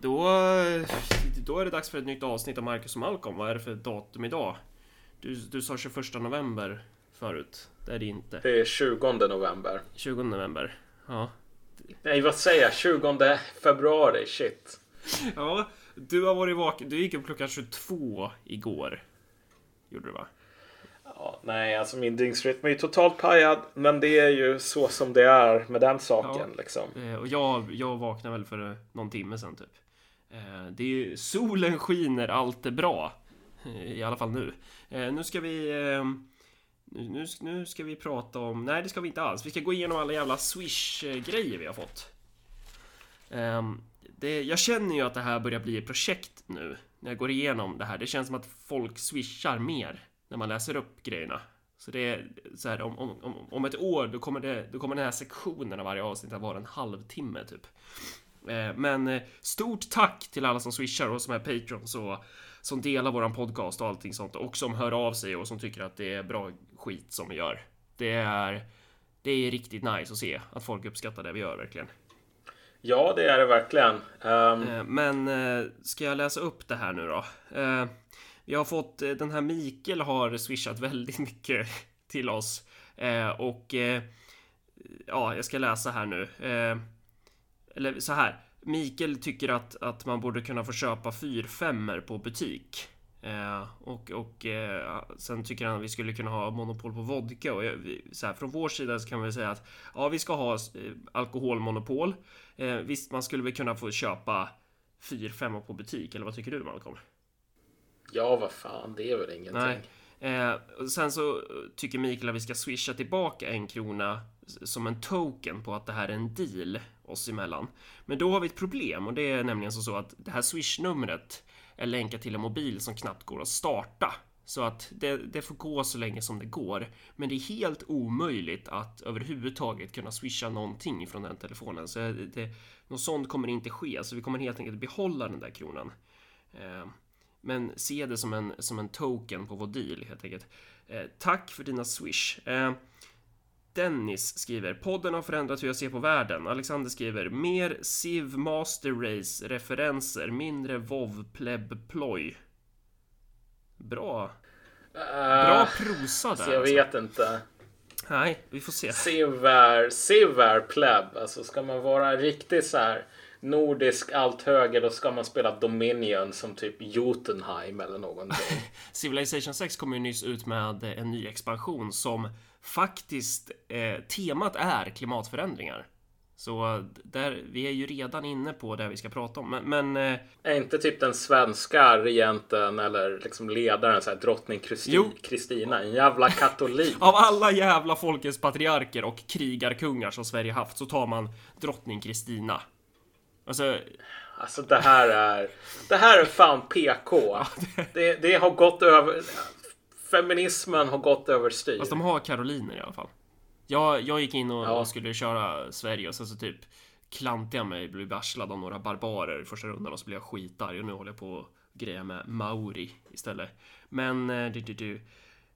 Då, då är det dags för ett nytt avsnitt av Marcus och Malcolm. Vad är det för datum idag? Du, du sa 21 november förut. Det är det inte. Det är 20 november. 20 november. Ja. Nej, vad säger jag? 20 februari. Shit. Ja, du har varit vaken. Du gick upp klockan 22 igår. Gjorde du va? Ja, nej, alltså min dygnsrytm är ju totalt pajad. Men det är ju så som det är med den saken. Ja. Liksom. Eh, och jag, jag vaknade väl för någon timme sedan typ. Eh, det är ju, solen skiner, allt är bra. Eh, I alla fall nu. Eh, nu ska vi... Nu, nu, ska vi prata om... Nej, det ska vi inte alls. Vi ska gå igenom alla jävla Swish-grejer vi har fått. Ehm, det, jag känner ju att det här börjar bli ett projekt nu. När jag går igenom det här. Det känns som att folk swishar mer när man läser upp grejerna. Så det är så här, om, om, om, om ett år då kommer, det, då kommer den här sektionen av varje avsnitt att vara en halvtimme typ. Eh, Men eh, stort tack till alla som swishar och som är patrons och som delar våran podcast och allting sånt och som hör av sig och som tycker att det är bra skit som vi gör. Det är, det är riktigt nice att se att folk uppskattar det vi gör verkligen. Ja, det är det verkligen. Eh, Men ska jag läsa upp det här nu då? Vi har fått, den här Mikael har swishat väldigt mycket till oss. Och ja, jag ska läsa här nu. Eller så här. Mikael tycker att, att man borde kunna få köpa 4 på butik. Eh, och och eh, sen tycker han att vi skulle kunna ha monopol på vodka. Och jag, så här, från vår sida så kan vi säga att ja, vi ska ha eh, alkoholmonopol. Eh, visst, man skulle väl kunna få köpa 4-5 på butik, eller vad tycker du Malcolm? ja, vad fan, det är väl ingenting. Nej. Eh, sen så tycker Mikael att vi ska swisha tillbaka en krona som en token på att det här är en deal oss emellan. Men då har vi ett problem och det är nämligen så, att det här swish-numret är länkat till en mobil som knappt går att starta. Så att det, det får gå så länge som det går. Men det är helt omöjligt att överhuvudtaget kunna swisha någonting från den telefonen. Så det, det, något sånt kommer inte ske, så vi kommer helt enkelt behålla den där kronan. Eh, men se det som en, som en token på vår deal helt enkelt. Eh, tack för dina swish. Eh, Dennis skriver podden har förändrat hur jag ser på världen. Alexander skriver mer Civ Master Race referenser, mindre WoW pleb ploj. Bra. Bra Uh, prosa där. så jag alltså. vet inte. Nej, vi får se. Civ är, Civ är pleb. Alltså ska man vara riktigt så här nordisk allt höger då ska man spela Dominion som typ Jotunheim eller någonting. Civilization 6 kom ju nyss ut med en ny expansion som faktiskt eh, temat är klimatförändringar. Så där, vi är ju redan inne på det vi ska prata om. Men, men eh, är inte typ den svenska regenten eller liksom ledaren så här drottning. Kristina en jävla katolik? av alla jävla folkets patriarker och krigarkungar som Sverige haft så tar man drottning Kristina. Alltså, Alltså det här är, det här är fan PK. Det, det har gått över, feminismen har gått överstyr. fast de har karoliner i alla fall. Jag, jag gick in och, Ja. och skulle köra Sverige och sen så typ klantade jag mig, blev varslad av några barbarer i första rundan och så blev jag skitarg och nu håller jag på att greja med Mauri istället. Men eh, du, du, du.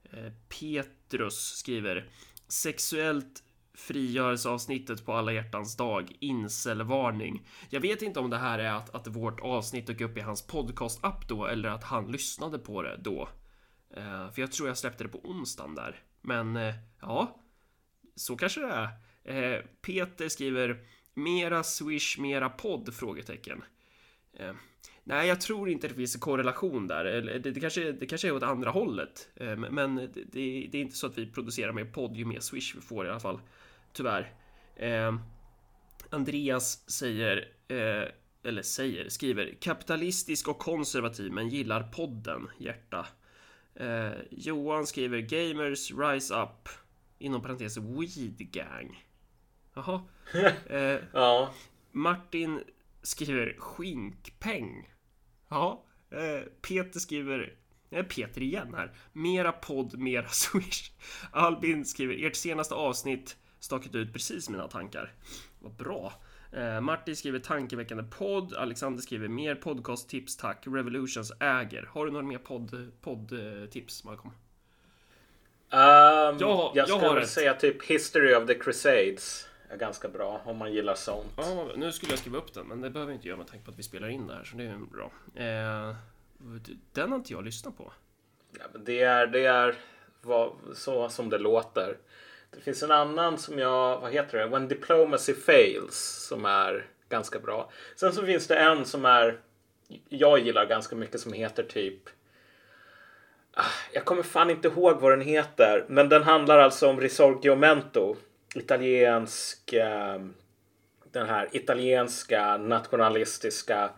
Eh, Petrus skriver Sexuellt frigörelseavsnittet på alla hjärtans dag, incelvarning. Jag vet inte om det här är att, att vårt avsnitt dök upp i hans podcast-app då eller att han lyssnade på det då. Eh, för jag tror jag släppte det på onsdagen där. Men eh, ja, så kanske det är. Eh, Peter skriver Mera swish, mera podd? Frågetecken. Nej, jag tror inte det finns en korrelation där. Eller, det, kanske, det kanske är åt andra hållet. Men det, det, är inte så att vi producerar mer podd ju mer swish vi får i alla fall. Tyvärr. Andreas säger, eller säger, skriver kapitalistisk och konservativ men gillar podden, hjärta. Eh, Johan skriver gamers rise up inom parentes weed gang. Jaha. Eh, Ja, Martin skriver skinkpeng. Ja. Eh, Peter skriver Nej, Peter igen här. Mera podd, mera swish. Albin skriver ert senaste avsnitt stakat ut precis mina tankar. Vad bra. Eh, Martin skriver tankeväckande podd. Alexander skriver mer podcasttips tack. Revolutions äger. Har du några mer podd, poddtips Malcolm? Ehm, Jag jag jag skulle ett. säga typ History of the Crusades. är ganska bra om man gillar sånt. Ja, nu skulle jag skriva upp den, men det behöver jag inte göra med tanke på att vi spelar in det här, så det är bra. Eh, den har inte jag lyssnat på. Ja, men det är, det är vad, så som det låter. Det finns en annan som jag, vad heter det? When Diplomacy Fails som är ganska bra. Sen så finns det en som är, jag gillar ganska mycket som heter typ ah, jag kommer fan inte ihåg vad den heter, men den handlar alltså om Risorgimento. Italiensk, ehm, den här italienska nationalistiska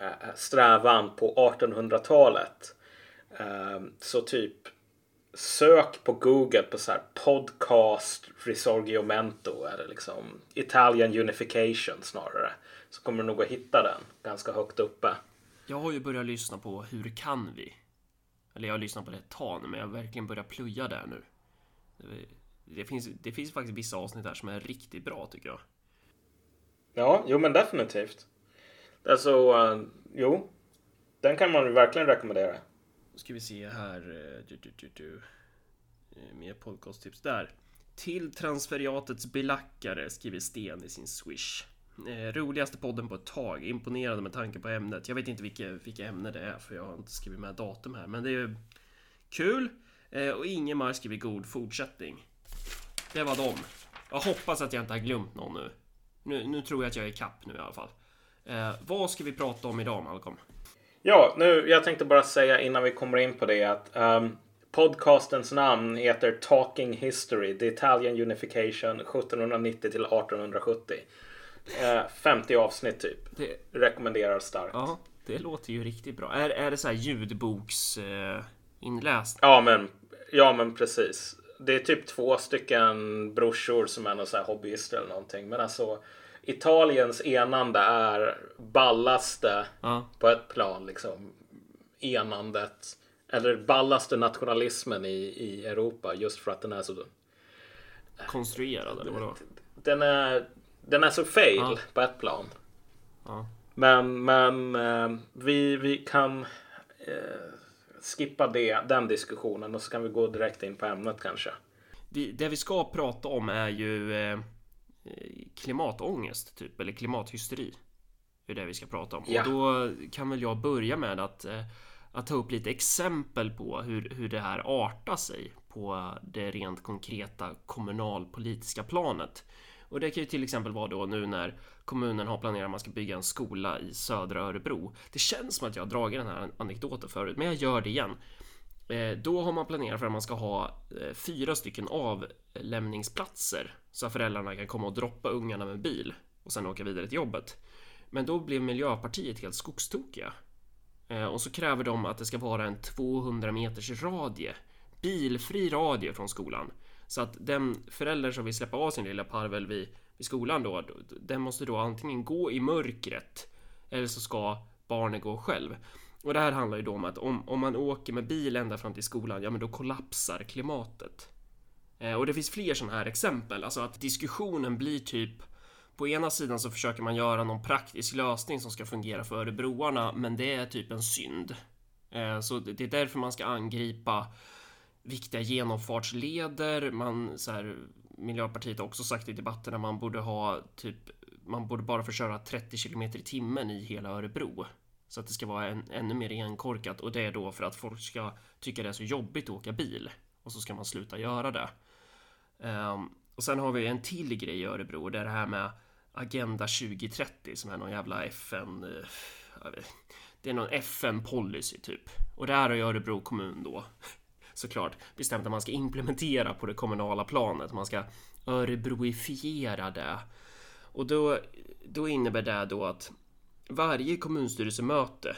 eh, strävan på 1800-talet. Ehm, så typ sök på Google på så här podcast Risorgimento eller liksom Italian Unification snarare. Så kommer du nog att hitta den ganska högt uppe. Jag har ju börjat lyssna på Hur kan vi? Eller jag har lyssnat på det ett tag nu, men jag har verkligen börjat plöja där nu. Det finns, det finns faktiskt vissa avsnitt där som är riktigt bra tycker jag. Ja, jo men definitivt. Alltså, uh, jo. Den kan man verkligen rekommendera. Ska vi se här. Eh, du, du, du, du. Eh, mer podcasttips där. Till transferiatets belackare skriver Sten i sin swish. Eh, roligaste podden på ett tag. Imponerande med tanke på ämnet. Jag vet inte vilka, vilka ämne det är för jag har inte skrivit med datum här. Men det är kul. Eh, och Ingemar skriver god fortsättning. Det var dem. Jag hoppas att jag inte har glömt någon nu. Nu, nu tror jag att jag är kapp nu i alla fall. Eh, vad ska vi prata om idag Malcolm? Ja, nu, jag tänkte bara säga innan vi kommer in på det att um, podcastens namn heter Talking History, The Italian Unification 1790 till 1870. Uh, 50 avsnitt typ. Det... Rekommenderar starkt. Ja, det låter ju riktigt bra. Är, är det så här ljudboks uh, inläst? Ja, men, ja, men precis. Det är typ två stycken brorsor som är någon så hobbyister eller någonting. Men alltså Italiens enande är ballaste ja. på ett plan liksom. Enandet. Eller ballaste nationalismen i, i Europa just för att den är så konstruerad eller vadå? Den är, den är så fail ja. på ett plan. Ja. Men, men eh, vi, vi kan eh, skippa det, den diskussionen och så kan vi gå direkt in på ämnet kanske. Det, det vi ska prata om är ju eh, klimatångest typ eller klimathysteri. Det är det vi ska prata om. Ja. Och då kan väl jag börja med att, eh, att ta upp lite exempel på hur, hur det här artar sig på det rent konkreta kommunalpolitiska planet. Och det kan ju till exempel vara då nu när kommunen har planerat att man ska bygga en skola i södra Örebro. Det känns som att jag har dragit den här anekdoten förut, men jag gör det igen. Eh, då har man planerat för att man ska ha eh, fyra stycken avlämningsplatser så att föräldrarna kan komma och droppa ungarna med bil och sen åka vidare till jobbet. Men då blev Miljöpartiet helt skogstokiga. Eh, och så kräver de att det ska vara en 200 meters radie, bilfri radie från skolan. Så att den förälder som vill släppa av sin lilla parvel vid, vid skolan då, den måste då antingen gå i mörkret eller så ska barnet gå själv. Och det här handlar ju då om att om, om man åker med bil ända fram till skolan, ja men då kollapsar klimatet. Eh, och det finns fler sådana här exempel, alltså att diskussionen blir typ på ena sidan så försöker man göra någon praktisk lösning som ska fungera för örebroarna, men det är typ en synd. Eh, så det är därför man ska angripa viktiga genomfartsleder. Man, så här, Miljöpartiet har också sagt i debatten att man borde ha typ man borde bara få köra 30 km i timmen i hela Örebro. Så att det ska vara en, ännu mer enkorkat och det är då för att folk ska tycka det är så jobbigt att åka bil. Och så ska man sluta göra det. Um, och sen har vi en till grej i Örebro, det är det här med Agenda 2030 som är någon jävla FN... Eh, det är någon FN-policy typ. Och det här har ju Örebro kommun då såklart bestämt att man ska implementera på det kommunala planet. Man ska örebroifiera det. Och då, då innebär det då att varje kommunstyrelsemöte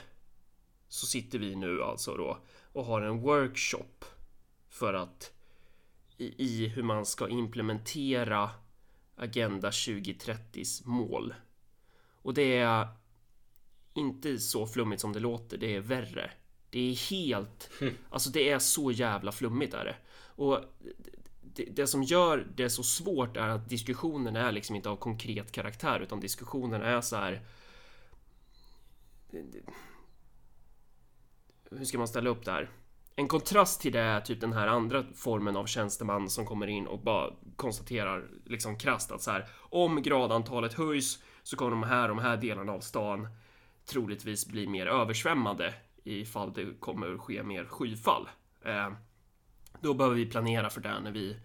så sitter vi nu alltså då och har en workshop för att i, i hur man ska implementera Agenda 2030s mål. Och det är inte så flummigt som det låter, det är värre. Det är helt, mm. alltså det är så jävla flummigt är det. Och det, det, som gör det så svårt är att diskussionen är liksom inte av konkret karaktär utan diskussionen är så här hur ska man ställa upp det här? en kontrast till det är typ den här andra formen av tjänsteman som kommer in och bara konstaterar liksom krasst att så här om gradantalet höjs så kommer de här, de här delarna av stan troligtvis bli mer översvämmade ifall det kommer ske mer skyfall. Eh, då behöver vi planera för det när vi,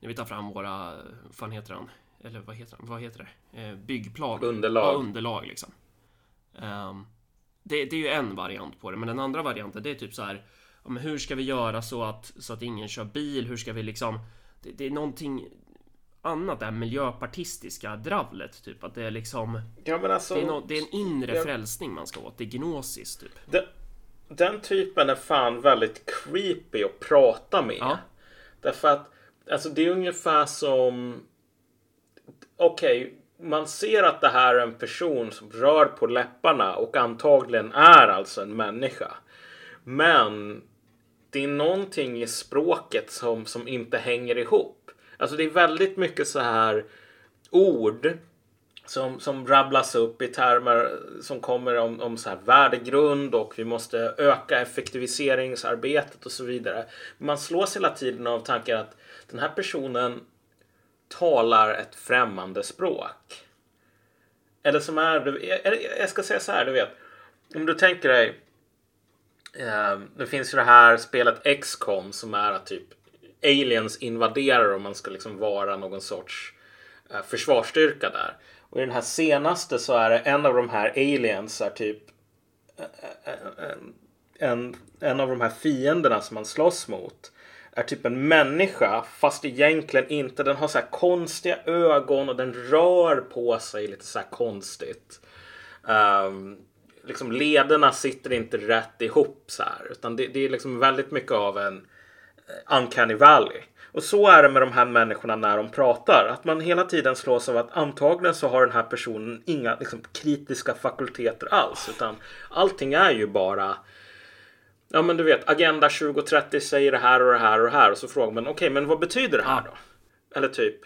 när vi tar fram våra, vad fan heter han? Eller vad heter han? Vad heter det? Eh, byggplan. Underlag. Ja, underlag liksom. Um, det, det, är ju en variant på det, men den andra varianten det är typ så här. Men hur ska vi göra så att, så att ingen kör bil? Hur ska vi liksom? Det, det är någonting annat, det här miljöpartistiska dravlet, typ att det är liksom. Ja, men alltså, det, är no, det är en inre jag, frälsning man ska åt. Det är gnosis, typ. Det, den typen är fan väldigt creepy att prata med. Ja. Därför att alltså det är ungefär som okej, okay, man ser att det här är en person som rör på läpparna och antagligen är alltså en människa. Men det är någonting i språket som, som inte hänger ihop. Alltså det är väldigt mycket så här ord som, som rabblas upp i termer som kommer om, om så här värdegrund och vi måste öka effektiviseringsarbetet och så vidare. Man slås hela tiden av tanken att den här personen talar ett främmande språk. Eller som är, jag ska säga så här, du vet. Om du tänker dig. Eh, det finns ju det här spelet X-com som är att typ aliens invaderar och man ska liksom vara någon sorts eh, försvarsstyrka där. Och i den här senaste så är det en av de här aliens är typ eh, eh, eh, en, en av de här fienderna som man slåss mot är typ en människa fast egentligen inte. Den har så här konstiga ögon och den rör på sig lite så här konstigt. Um, liksom lederna sitter inte rätt ihop så här utan det, det är liksom väldigt mycket av en eh, uncanny valley. Och så är det med de här människorna när de pratar. Att man hela tiden slås av att antagligen så har den här personen inga liksom, kritiska fakulteter alls. Utan allting är ju bara Ja men du vet, Agenda 2030 säger det här och det här och det här. Och så frågar man, okej okay, men vad betyder det här då? Eller typ,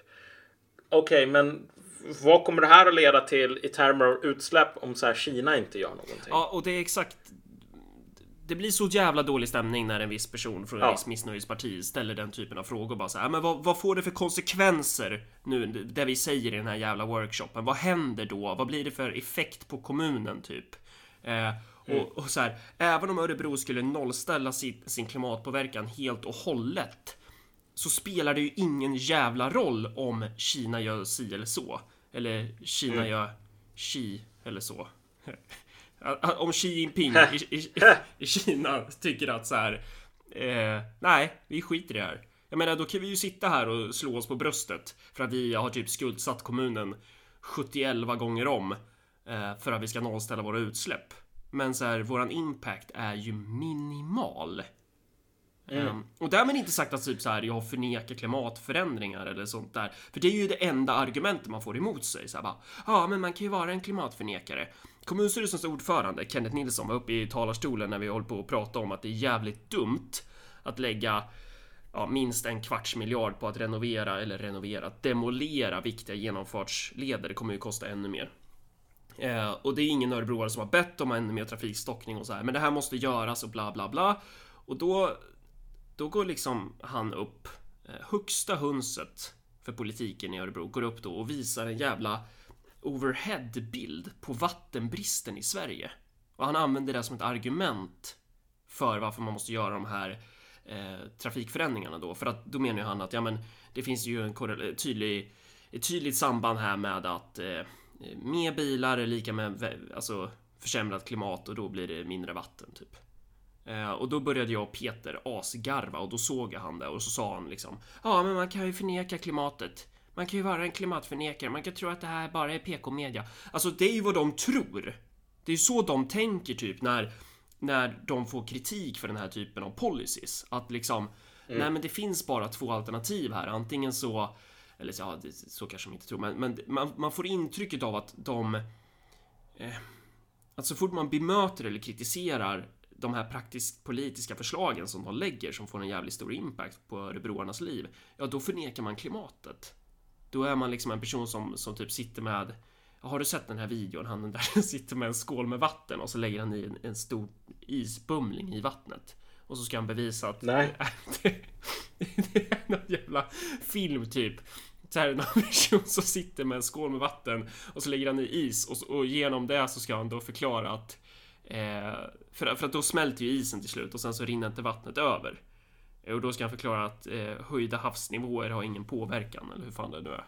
okej okay, men vad kommer det här att leda till i termer av utsläpp om så här Kina inte gör någonting? Ja, och det är exakt det blir så jävla dålig stämning när en viss person från en ja. viss missnöjesparti ställer den typen av frågor. Bara så här, men vad, vad, får det för konsekvenser nu det vi säger i den här jävla workshopen? Vad händer då? Vad blir det för effekt på kommunen typ? Eh, Mm. Och, och, så här, även om Örebro skulle nollställa sin, sin klimatpåverkan helt och hållet så spelar det ju ingen jävla roll om Kina gör si eller så. Eller Kina mm. gör Xi eller så. om Xi Jinping i, i, i, Kina tycker att så här. Eh, nej, vi skiter i det här. Jag menar, då kan vi ju sitta här och slå oss på bröstet för att vi har typ skuldsatt kommunen 71 gånger om eh, för att vi ska nollställa våra utsläpp. Men så här, våran impact är ju minimal. Mm. Um, och därmed inte sagt att typ så här, jag förnekar klimatförändringar eller sånt där. För det är ju det enda argumentet man får emot sig. Så här, bara, ja, men man kan ju vara en klimatförnekare. Kommunstyrelsens ordförande Kenneth Nilsson var uppe i talarstolen när vi höll på att prata om att det är jävligt dumt att lägga ja, minst en kvarts miljard på att renovera eller renovera, demolera viktiga genomfartsleder. Det kommer ju kosta ännu mer. Eh, och det är ingen örebroare som har bett om ännu mer trafikstockning och så här. Men det här måste göras och bla bla bla. Och då, då går liksom han upp, eh, högsta hönset för politiken i Örebro, går upp då och visar en jävla overheadbild på vattenbristen i Sverige. Och han använder det som ett argument för varför man måste göra de här eh, trafikförändringarna då. För att då menar ju han att ja, men det finns ju en tydlig, ett tydligt samband här med att eh, mer bilar är lika med alltså, försämrat klimat och då blir det mindre vatten typ. Eh, och då började jag och Peter asgarva och då såg jag han där och så sa han liksom Ja, men man kan ju förneka klimatet. Man kan ju vara en klimatförnekare. Man kan tro att det här bara är PK-media. Alltså, det är ju vad de tror. Det är ju så de tänker typ när när de får kritik för den här typen av policies. Att liksom, mm. nej men det finns bara två alternativ här. Antingen så eller så, ja, det, så kanske de inte tror, men, men man, man, får intrycket av att de... Eh, att så fort man bemöter eller kritiserar de här praktiskt politiska förslagen som de lägger som får en jävligt stor impact på örebroarnas liv, ja då förnekar man klimatet. Då är man liksom en person som, som typ sitter med har du sett den här videon? Han där sitter med en skål med vatten och så lägger han i en, en stor isbumling i vattnet. Och så ska han bevisa att Nej. det är någon jävla film typ. Så här är någon person som sitter med en skål med vatten och så lägger han i is och, och genom det så ska han då förklara att eh, för, för att då smälter ju isen till slut och sen så rinner inte vattnet över. Och då ska han förklara att eh, höjda havsnivåer har ingen påverkan eller hur fan det nu är.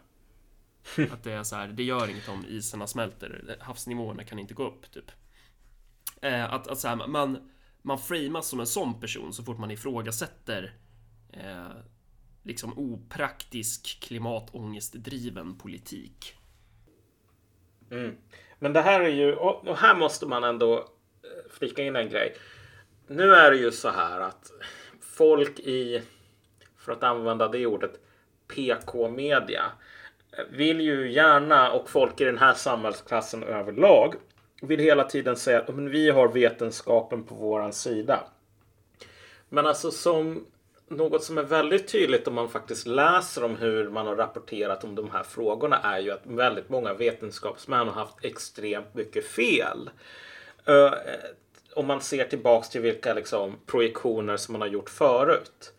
Att det är så här, det gör inget om isarna smälter. Havsnivåerna kan inte gå upp typ. Eh, att, att så här, man, man framas som en sån person så fort man ifrågasätter eh, liksom opraktisk klimatångestdriven politik. Mm. Men det här är ju, och här måste man ändå eh, flika in en grej. Nu är det ju så här att folk i, för att använda det ordet, PK-media eh, vill ju gärna, och folk i den här samhällsklassen överlag, vill hela tiden säga att vi har vetenskapen på våran sida. Men alltså som något som är väldigt tydligt om man faktiskt läser om hur man har rapporterat om de här frågorna är ju att väldigt många vetenskapsmän har haft extremt mycket fel. Uh, om man ser tillbaks till vilka liksom, projektioner som man har gjort förut.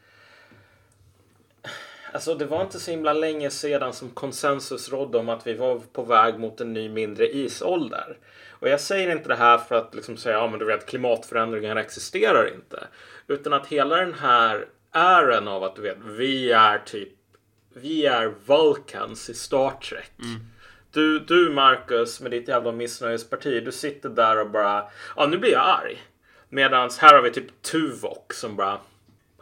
Alltså det var inte så himla länge sedan som konsensus rådde om att vi var på väg mot en ny mindre isålder. Och jag säger inte det här för att liksom säga ja men du vet klimatförändringar existerar inte. Utan att hela den här ären av att du vet vi är typ vi är Vulcans i Star Trek. Mm. Du, du Marcus med ditt jävla missnöjesparti, du sitter där och bara ja nu blir jag arg. Medans här har vi typ Tuvok som bara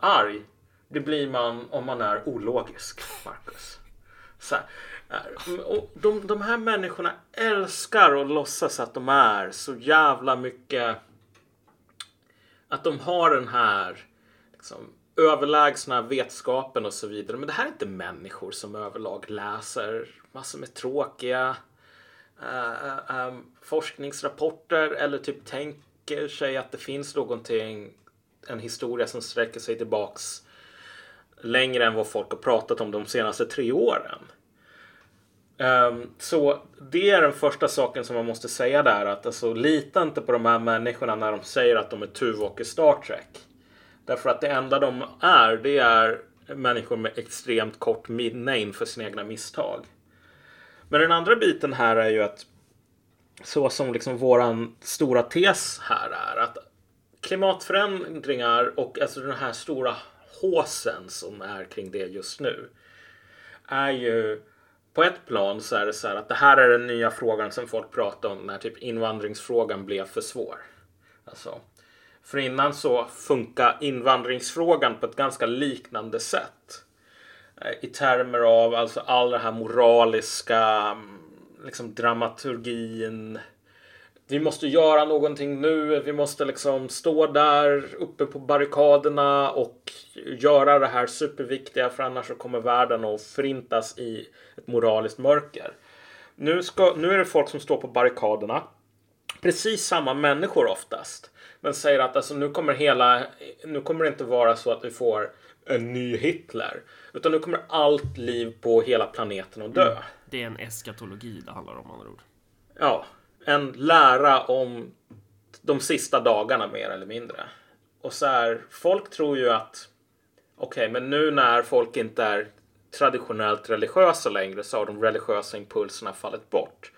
arg. Det blir man om man är ologisk, Marcus. Så här. Och de, de här människorna älskar att låtsas att de är så jävla mycket att de har den här liksom, överlägsna vetskapen och så vidare. Men det här är inte människor som överlag läser massor med tråkiga uh, um, forskningsrapporter eller typ tänker sig att det finns någonting, en historia som sträcker sig tillbaks längre än vad folk har pratat om de senaste tre åren. Um, så det är den första saken som man måste säga där. Att alltså, lita inte på de här människorna när de säger att de är Tuvok i Star Trek. Därför att det enda de är, det är människor med extremt kort minne inför sina egna misstag. Men den andra biten här är ju att så som liksom våran stora tes här är att klimatförändringar och alltså den här stora håsen som är kring det just nu är ju på ett plan så är det så här att det här är den nya frågan som folk pratar om när typ invandringsfrågan blev för svår. Alltså, för innan så funkar invandringsfrågan på ett ganska liknande sätt. Eh, I termer av alltså all den här moraliska mm, liksom dramaturgin. Vi måste göra någonting nu. Vi måste liksom stå där uppe på barrikaderna och göra det här superviktiga för annars så kommer världen att förintas i ett moraliskt mörker. Nu, ska, nu är det folk som står på barrikaderna. Precis samma människor oftast. Men säger att alltså, nu kommer hela, nu kommer det inte vara så att vi får en ny Hitler. Utan nu kommer allt liv på hela planeten att dö. Mm. Det är en eskatologi det handlar om, andra ord. Ja, en lära om de sista dagarna mer eller mindre. Och så här, folk tror ju att okej, okay, men nu när folk inte är traditionellt religiösa längre så har de religiösa impulserna fallit bort.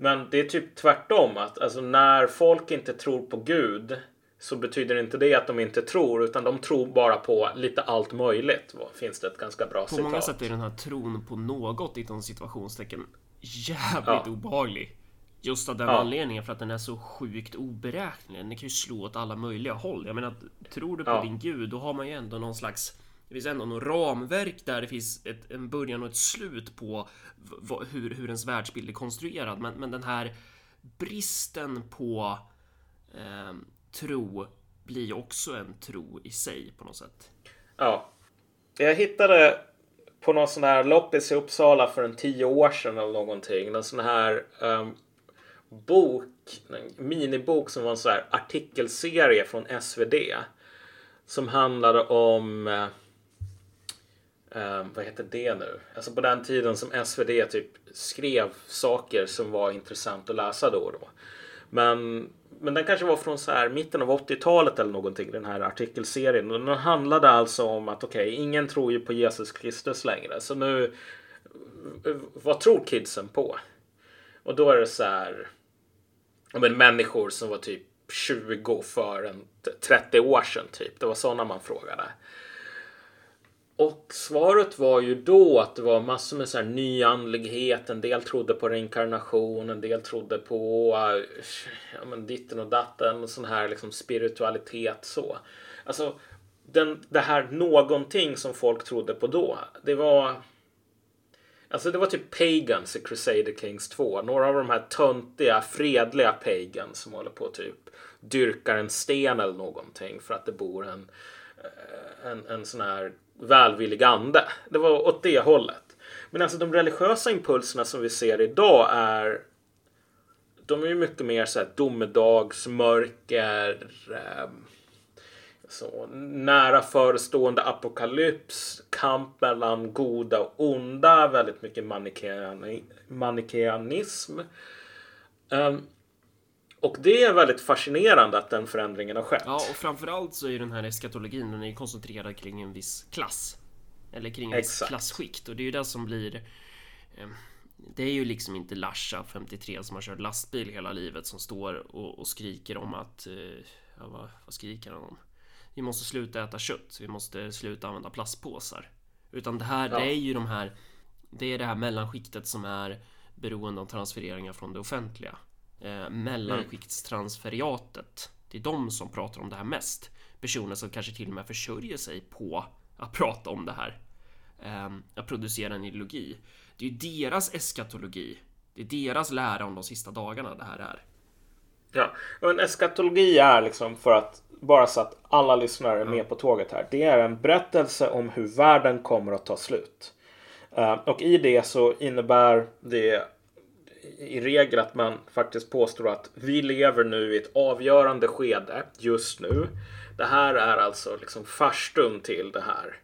Men det är typ tvärtom. att alltså, När folk inte tror på Gud så betyder inte det att de inte tror utan de tror bara på lite allt möjligt. Finns det ett ganska bra på citat. På många sätt är den här tron på något inom situationstecken jävligt ja. obehaglig. Just av den ja. anledningen för att den är så sjukt oberäknelig. Den kan ju slå åt alla möjliga håll. Jag menar, tror du på ja. din gud, då har man ju ändå någon slags det finns ändå något ramverk där det finns ett, en början och ett slut på hur, hur ens världsbild är konstruerad. Men, men den här bristen på eh, tro blir också en tro i sig på något sätt. Ja. Jag hittade på någon sån här loppis i Uppsala för en tio år sedan eller någonting. En sån här um, bok, en minibok som var en sån här artikelserie från SvD. Som handlade om uh, Um, vad heter det nu? Alltså på den tiden som SvD typ skrev saker som var intressant att läsa då och då. Men men den kanske var från så här mitten av 80-talet eller någonting, den här artikelserien. Och den handlade alltså om att okej, okay, ingen tror ju på Jesus Kristus längre. Så nu, vad tror kidsen på? Och då är det så här, men människor som var typ 20 för en 30 år sedan typ. Det var sådana man frågade. Och svaret var ju då att det var massor med så här nyandlighet. En del trodde på reinkarnation, en del trodde på ja, men ditten och datten och sån här liksom spiritualitet så. Alltså den, det här någonting som folk trodde på då. Det var Alltså det var typ Pagans i Crusader Kings 2. Några av de här töntiga, fredliga Pagans som håller på typ dyrkar en sten eller någonting för att det bor en, eh, en, en sån här välvillig ande. Det var åt det hållet. Men alltså de religiösa impulserna som vi ser idag är de är ju mycket mer så här domedagsmörker, eh, så, nära förestående apokalyps, kamp mellan goda och onda, väldigt mycket manikeanism. Um, ehm, och det är väldigt fascinerande att den förändringen har skett. Ja, och framförallt så är den här eskatologin, den är koncentrerad kring en viss klass. Eller kring en viss klassskikt. Och det är ju det som blir... Eh, det är ju liksom inte Larsa 53 som har kört lastbil hela livet som står och, och skriker om att... Eh, ja, vad, vad skriker han om? Vi måste sluta äta kött. Vi måste sluta använda plastpåsar. Utan det här, ja. det är ju de här... Det är det här mellanskiktet som är beroende av transfereringar från det offentliga eh, mellanskiktstransferiatet. Det är de som pratar om det här mest. Personer som kanske till och med försörjer sig på att prata om det här. Eh, att producera en ideologi. Det är ju deras eskatologi. Det är deras lära om de sista dagarna det här är. Ja, och en eskatologi är liksom för att bara så att alla lyssnare är med på tåget här. Det är en berättelse om hur världen kommer att ta slut. Uh, och i det så innebär det i regel att man faktiskt påstår att vi lever nu i ett avgörande skede just nu. Det här är alltså liksom farstun till det här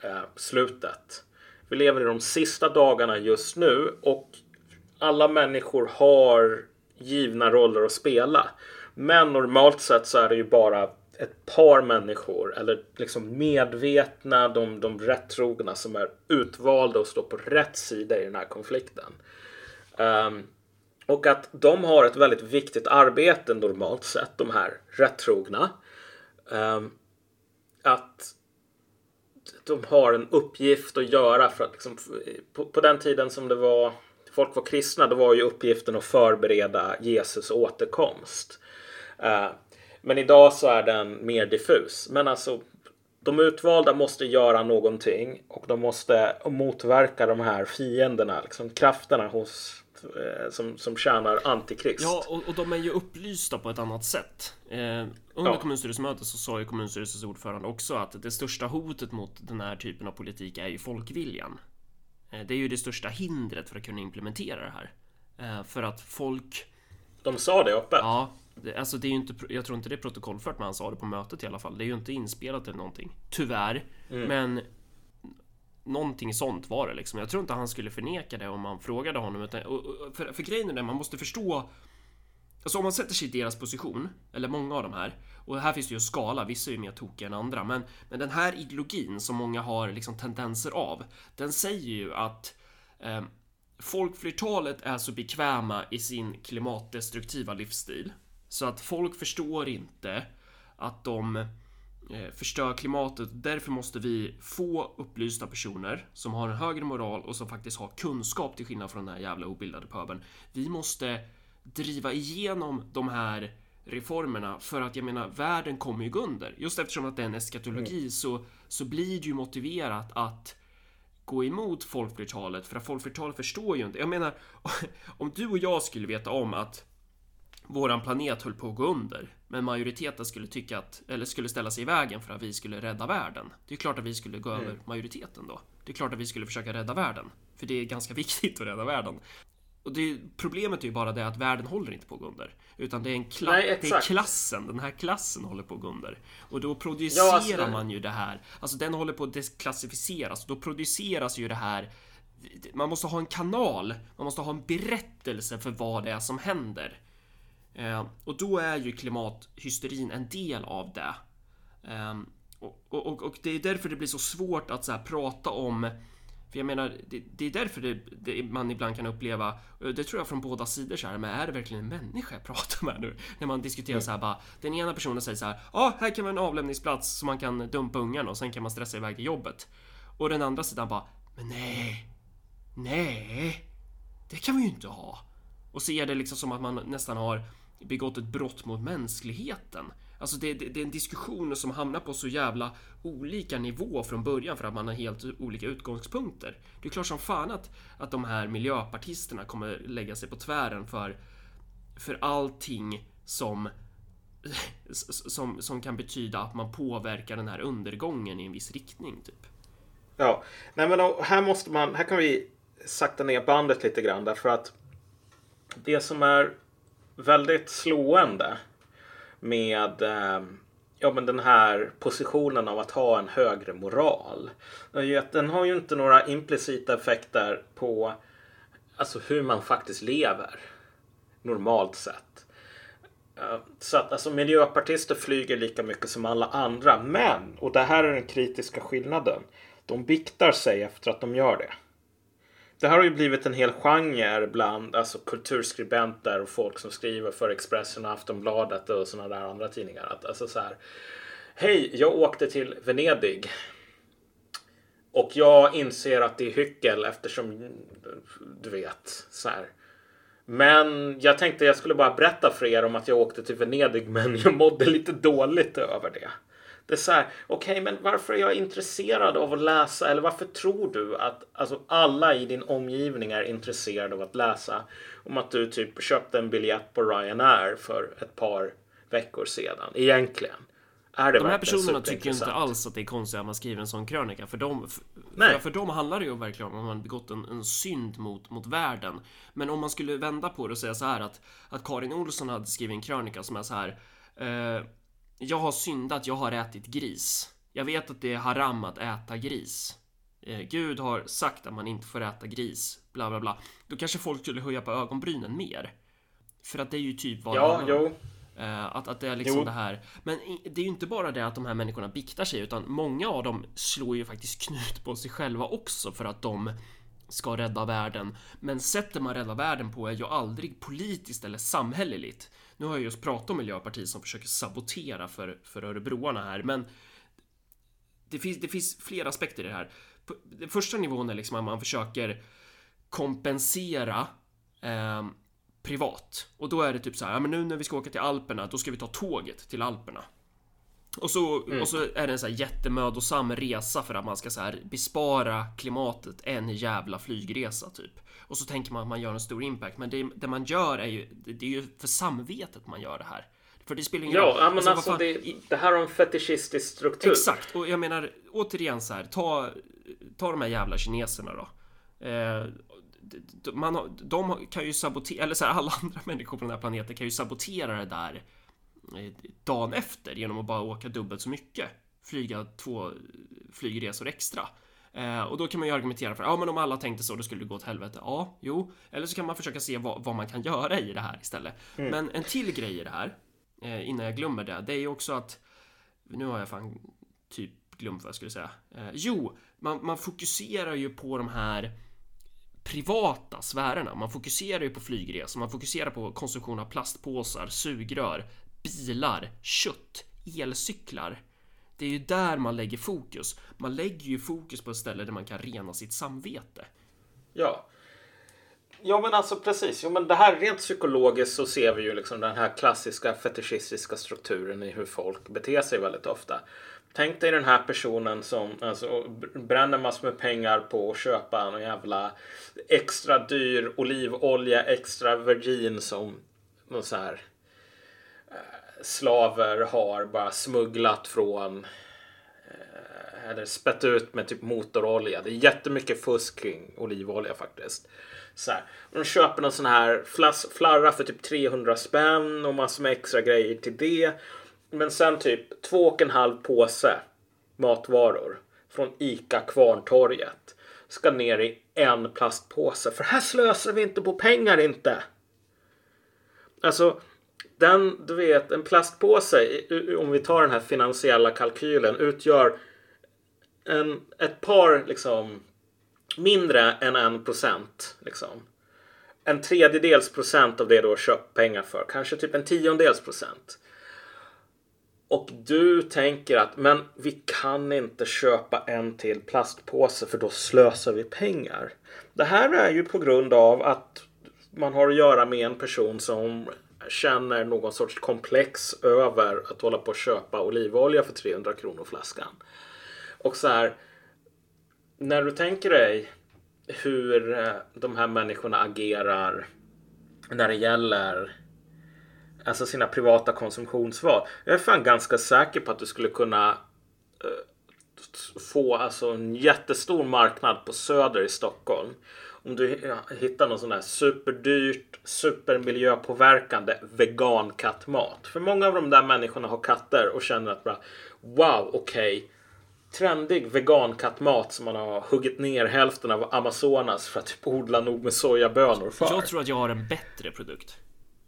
eh, slutet. Vi lever i de sista dagarna just nu och alla människor har givna roller att spela. Men normalt sett så är det ju bara ett par människor eller liksom medvetna, de, de rättrogna som är utvalda och står på rätt sida i den här konflikten. Um, och att de har ett väldigt viktigt arbete normalt sett, de här rättrogna. Um, att de har en uppgift att göra för att liksom, på, på, den tiden som det var folk var kristna, då var ju uppgiften att förbereda Jesus återkomst. Uh, men idag så är den mer diffus. Men alltså de utvalda måste göra någonting och de måste motverka de här fienderna, liksom krafterna hos som, som tjänar antikrist. Ja, och, och, de är ju upplysta på ett annat sätt. Eh, under ja. kommunstyrelsemötet så sa ju kommunstyrelsens ordförande också att det största hotet mot den här typen av politik är ju folkviljan. Eh, det är ju det största hindret för att kunna implementera det här. Eh, för att folk... De sa det öppet? Ja, det, alltså det är ju inte, jag tror inte det är protokollfört men han sa det på mötet i alla fall. Det är ju inte inspelat eller någonting. Tyvärr. Mm. Men Någonting sånt var det liksom. Jag tror inte han skulle förneka det om man frågade honom. Utan, för, för grejen är det, man måste förstå Alltså om man sätter sig i deras position, eller många av de här, och här finns det ju en skala, vissa är ju mer tokiga än andra, men, men den här ideologin som många har liksom tendenser av, den säger ju att eh, folkflertalet är så bekväma i sin klimatdestruktiva livsstil, så att folk förstår inte att de förstör klimatet. Därför måste vi få upplysta personer som har en högre moral och som faktiskt har kunskap till skillnad från den här jävla obildade pöbeln. Vi måste driva igenom de här reformerna för att jag menar världen kommer ju gå under. Just eftersom att det är en eskatologi mm. så, så blir det ju motiverat att gå emot folkflertalet för att folkflertalet förstår ju inte. Jag menar om du och jag skulle veta om att våran planet höll på att gå under. Men majoriteten skulle tycka att, eller skulle ställa sig i vägen för att vi skulle rädda världen. Det är klart att vi skulle gå mm. över majoriteten då. Det är klart att vi skulle försöka rädda världen. För det är ganska viktigt att rädda världen. Och det, problemet är ju bara det att världen håller inte på att gå under. Utan det är, en kla Nej, det är klassen, den här klassen håller på att gå under. Och då producerar ja, alltså man ju det här. Alltså den håller på att desklassificeras. Då produceras ju det här man måste ha en kanal, man måste ha en berättelse för vad det är som händer. Eh, och då är ju klimathysterin en del av det. Eh, och, och, och, det är därför det blir så svårt att så här, prata om för jag menar, det, det är därför det, det, man ibland kan uppleva, eh, det tror jag från båda sidor så här, men är det verkligen en människa jag pratar med nu? När man diskuterar mm. så här bara, den ena personen säger så här, ja, ah, här kan vara en avlämningsplats så man kan dumpa ungarna och sen kan man stressa iväg till jobbet. Och den andra sidan bara, men nej, nej, det kan vi ju inte ha. Och ser det liksom som att man nästan har begått ett brott mot mänskligheten. Alltså det, det, det, är en diskussion som hamnar på så jävla olika nivå från början för att man har helt olika utgångspunkter. Det är klart som fan att, att de här miljöpartisterna kommer lägga sig på tvären för, för allting som, som, som kan betyda att man påverkar den här undergången i en viss riktning. Typ. Ja, nej men här måste man, här kan vi sakta ner bandet lite grann därför att det som är väldigt slående med eh, ja, men den här positionen av att ha en högre moral. Den har ju inte några implicita effekter på alltså, hur man faktiskt lever normalt sett. Eh, så att alltså, miljöpartister flyger lika mycket som alla andra. Men, och det här är den kritiska skillnaden, de biktar sig efter att de gör det det här har ju blivit en hel genre bland alltså, kulturskribenter och folk som skriver för Expressen och Aftonbladet och sådana där andra tidningar. Att, alltså så här, Hej, jag åkte till Venedig. Och jag inser att det är hyckel eftersom du vet så här. Men jag tänkte jag skulle bara berätta för er om att jag åkte till Venedig men jag mådde lite dåligt över det. Det är så här, okej, okay, men varför är jag intresserad av att läsa? Eller varför tror du att alltså, alla i din omgivning är intresserade av att läsa? Om att du typ köpte en biljett på Ryanair för ett par veckor sedan. Egentligen. Är det De här personerna tycker inte alls att det är konstigt att man skriver en sån krönika. För dem, för, för dem handlar det ju verkligen om att man begått en, en synd mot, mot världen. Men om man skulle vända på det och säga så här att, att Karin Olsson hade skrivit en krönika som är så här. Eh, jag har syndat, jag har ätit gris. Jag vet att det är haram att äta gris. Eh, Gud har sagt att man inte får äta gris, bla bla bla. Då kanske folk skulle höja på ögonbrynen mer. För att det är ju typ vad Ja, jo. Uh, att, att det är liksom jo. det här. Men det är ju inte bara det att de här människorna biktar sig, utan många av dem slår ju faktiskt knut på sig själva också för att de ska rädda världen. Men sättet man räddar världen på är ju aldrig politiskt eller samhälleligt. Nu har jag just pratat om Miljöpartiet som försöker sabotera för, för Örebroarna här, men det finns, det finns flera aspekter i det här. På, den första nivån är liksom att man försöker kompensera eh, privat. Och då är det typ så här, ja men nu när vi ska åka till Alperna, då ska vi ta tåget till Alperna. Och så, mm. och så är det en så här jättemödosam resa för att man ska så här bespara klimatet en jävla flygresa typ. Och så tänker man att man gör en stor impact, men det, det man gör är ju, det är ju för samvetet man gör det här. För det spelar ingen roll. Ja, men alltså, alltså det, det, här har en fetischistisk struktur. Exakt, och jag menar återigen så här, ta, ta de här jävla kineserna då. Eh, man, de kan ju sabotera, eller så här, alla andra människor på den här planeten kan ju sabotera det där eh, dagen efter genom att bara åka dubbelt så mycket. Flyga två flygresor extra. Eh, och då kan man ju argumentera för, ja men om alla tänkte så, då skulle det gå åt helvete. Ja, jo. Eller så kan man försöka se vad, vad man kan göra i det här istället. Mm. Men en till grej i det här, eh, innan jag glömmer det, det är ju också att, nu har jag fan typ glömt vad jag skulle säga. Eh, jo, man, man fokuserar ju på de här privata sfärerna. Man fokuserar ju på flygresor, man fokuserar på konsumtion av plastpåsar, sugrör, bilar, kött, elcyklar. Det är ju där man lägger fokus. Man lägger ju fokus på ett ställe där man kan rena sitt samvete. Ja. Ja men alltså precis. Jo, men det här rent psykologiskt så ser vi ju liksom den här klassiska fetischistiska strukturen i hur folk beter sig väldigt ofta. Tänk dig den här personen som alltså, bränner massor med pengar på att köpa en jävla extra dyr olivolja, extra virgin som någon så här eh, slaver har bara smugglat från eh, eller spett ut med typ motorolja. Det är jättemycket fusk kring olivolja faktiskt. Så här. De köper någon sån här flas, flarra för typ 300 spänn och massor med extra grejer till det. Men sen typ två och en halv påse matvaror från ICA Kvarntorget ska ner i en plastpåse. För här slösar vi inte på pengar inte. Alltså den, du vet, en plastpåse, om vi tar den här finansiella kalkylen, utgör en, ett par, liksom, mindre än en procent. Liksom. En tredjedels procent av det du har köpt pengar för. Kanske typ en tiondels procent. Och du tänker att men vi kan inte köpa en till plastpåse för då slösar vi pengar. Det här är ju på grund av att man har att göra med en person som känner någon sorts komplex över att hålla på och köpa olivolja för 300 kronor flaskan. Och så här, när du tänker dig hur eh, de här människorna agerar när det gäller alltså sina privata konsumtionsval. Jag är fan ganska säker på att du skulle kunna eh, få alltså en jättestor marknad på Söder i Stockholm. Om du hittar någon sån här superdyrt, supermiljöpåverkande vegankattmat. För många av de där människorna har katter och känner att bara wow, okej. Okay, trendig vegankattmat som man har huggit ner hälften av Amazonas för att typ odla nog med sojabönor för. Jag tror att jag har en bättre produkt.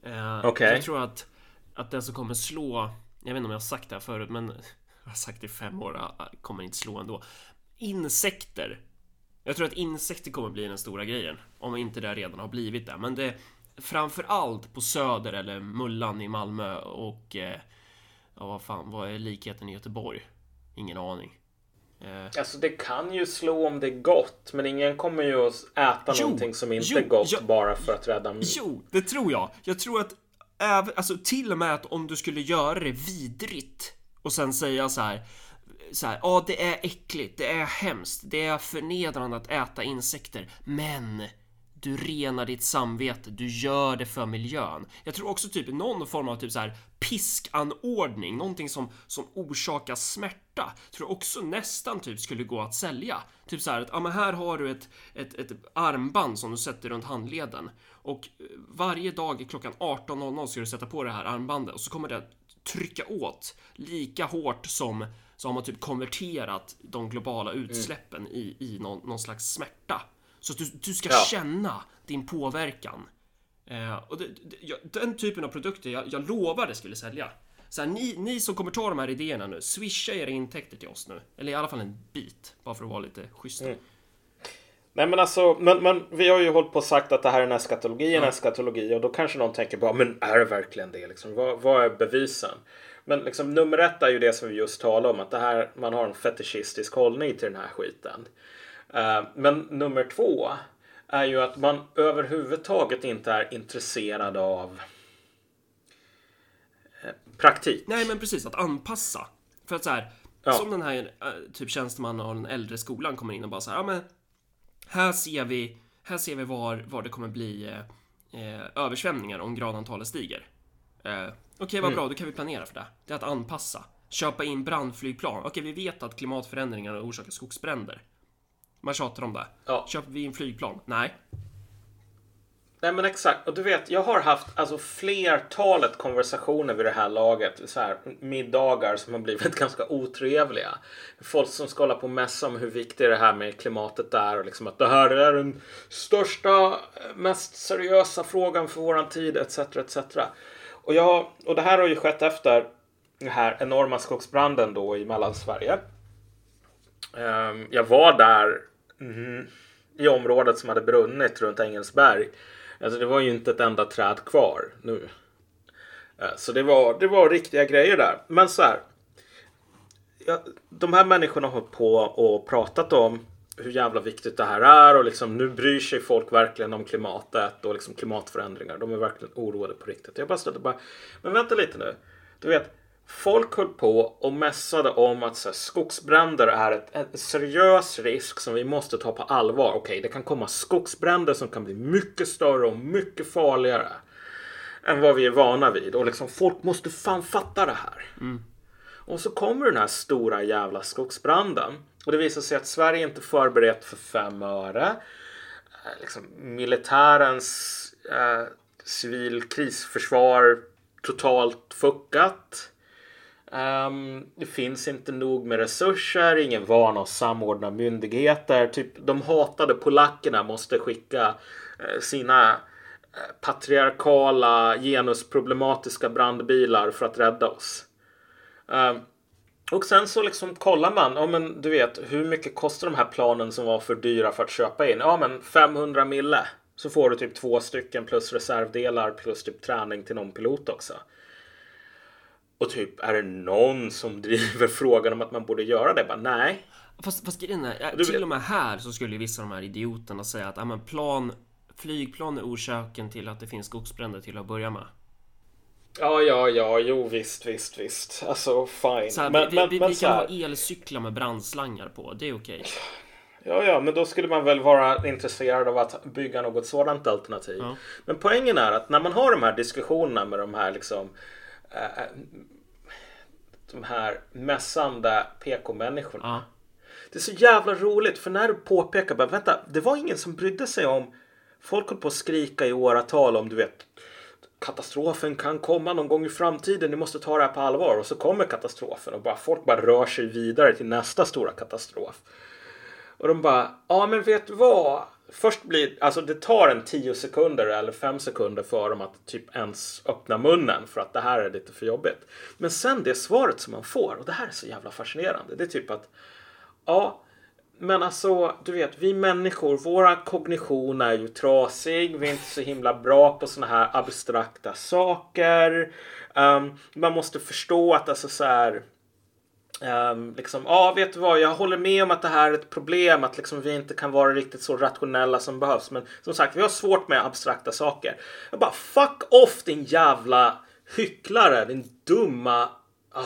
Eh, okay. Jag tror att, att den som kommer slå, jag vet inte om jag har sagt det här förut, men jag har sagt det i fem år, kommer inte slå ändå. Insekter. Jag tror att insekter kommer bli den stora grejen, om inte det redan har blivit det. Men det framför allt på Söder eller Mullan i Malmö och eh, ja, vad fan, vad är likheten i Göteborg? Ingen aning. Eh. Alltså det kan ju slå om det är gott, men ingen kommer ju att äta jo, någonting som inte jo, är gott ja, bara för att rädda mig. Jo, det tror jag. Jag tror att även, alltså till och med att om du skulle göra det vidrigt och sen säga så här så här, ja det är äckligt, det är hemskt, det är förnedrande att äta insekter, men du renar ditt samvete, du gör det för miljön. Jag tror också typ någon form av typ så här piskanordning, någonting som, som orsakar smärta, tror jag också nästan typ skulle gå att sälja. Typ så här att, ja men här har du ett, ett, ett armband som du sätter runt handleden och eh, varje dag klockan 18.00 ska du sätta på det här armbandet och så kommer det trycka åt lika hårt som så har man typ konverterat de globala utsläppen mm. i, i någon, någon slags smärta. Så att du, du ska ja. känna din påverkan. Eh, och det, det, den typen av produkter, jag, jag lovar det skulle sälja. Så här, ni, ni som kommer ta de här idéerna nu, swisha era intäkter till oss nu. Eller i alla fall en bit, bara för att vara lite schyssta. Mm. Nej men alltså, men, men vi har ju hållit på och sagt att det här är en eskatologi, en ja. eskatologi och då kanske någon tänker bara, men är det verkligen det liksom? Vad, vad är bevisen? Men liksom nummer ett är ju det som vi just talade om, att det här, man har en fetischistisk hållning till den här skiten. Uh, men nummer två är ju att man överhuvudtaget inte är intresserad av eh, praktik. Nej, men precis att anpassa. För att så här, ja. som den här eh, typ tjänstemannen av den äldre skolan kommer in och bara så här, ja men här ser vi, här ser vi var, var det kommer bli eh, översvämningar om gradantalet stiger. Eh, Okej, okay, vad mm. bra, då kan vi planera för det. Det är att anpassa. Köpa in brandflygplan. Okej, okay, vi vet att klimatförändringar orsakar skogsbränder. Man tjatar om det. Ja. Köper vi en flygplan? Nej. Nej men exakt. Och du vet, jag har haft alltså flertalet konversationer vid det här laget. Så här, middagar som har blivit ganska otrevliga. Folk som ska hålla på och mässa om hur viktigt det här med klimatet är och liksom att det här är den största, mest seriösa frågan för våran tid etc. etc. Och, jag, och det här har ju skett efter den här enorma skogsbranden då i Mellansverige. Um, jag var där mm, i området som hade brunnit runt Engelsberg. Alltså det var ju inte ett enda träd kvar nu. Uh, så det var, det var riktiga grejer där. Men så här. Ja, de här människorna har på och pratat om hur jävla viktigt det här är och liksom nu bryr sig folk verkligen om klimatet och liksom klimatförändringar. De är verkligen oroade på riktigt. Jag bara stötte bara, men vänta lite nu. Du vet, Folk höll på och mässade om att så här, skogsbränder är ett, ett seriös risk som vi måste ta på allvar. Okej, okay, det kan komma skogsbränder som kan bli mycket större och mycket farligare än vad vi är vana vid. Och liksom folk måste fan fatta det här. Mm. Och så kommer den här stora jävla skogsbranden. Och det visar sig att Sverige inte förberett för fem öre. Eh, liksom, militärens eh, civil krisförsvar totalt fuckat. Um, det finns inte nog med resurser, ingen vana att samordna myndigheter. Typ de hatade polackerna måste skicka eh, sina eh, patriarkala genusproblematiska brandbilar för att rädda oss. Um, och sen så liksom kollar man, ja men du vet, hur mycket kostar de här planen som var för dyra för att köpa in? Ja men 500 mille. Så får du typ två stycken plus reservdelar plus typ träning till någon pilot också. Och typ, är det någon som driver frågan om att man borde göra det? Bara, nej. Fast, fast grejen är, till och med här så skulle vissa av de här idioterna säga att ja, men plan, flygplan är orsaken till att det finns skogsbränder till att börja med. Ja, ja, ja, jo visst, visst, visst. Alltså fine. Här, men, vi, men, vi, men, vi kan ha elcyklar med brandslangar på, det är okej. Okay. Ja, ja, men då skulle man väl vara intresserad av att bygga något sådant alternativ. Ja. Men poängen är att när man har de här diskussionerna med de här liksom äh, de här mässande PK-människorna. Ja. Det är så jävla roligt för när du påpekar bara vänta, det var ingen som brydde sig om Folk höll på att skrika i åratal om du vet katastrofen kan komma någon gång i framtiden. Ni måste ta det här på allvar. Och så kommer katastrofen och bara folk bara rör sig vidare till nästa stora katastrof. Och de bara, ja men vet du vad? Först blir, alltså det tar en 10 sekunder eller 5 sekunder för dem att typ ens öppna munnen för att det här är lite för jobbigt. Men sen det svaret som man får, och det här är så jävla fascinerande, det är typ att ja, men alltså, du vet, vi människor, våra kognition är ju trasig. Vi är inte så himla bra på såna här abstrakta saker. Um, man måste förstå att alltså så här, um, liksom, ja, ah, vet du vad, jag håller med om att det här är ett problem, att liksom vi inte kan vara riktigt så rationella som behövs. Men som sagt, vi har svårt med abstrakta saker. Jag bara, fuck off din jävla hycklare, din dumma... Ah.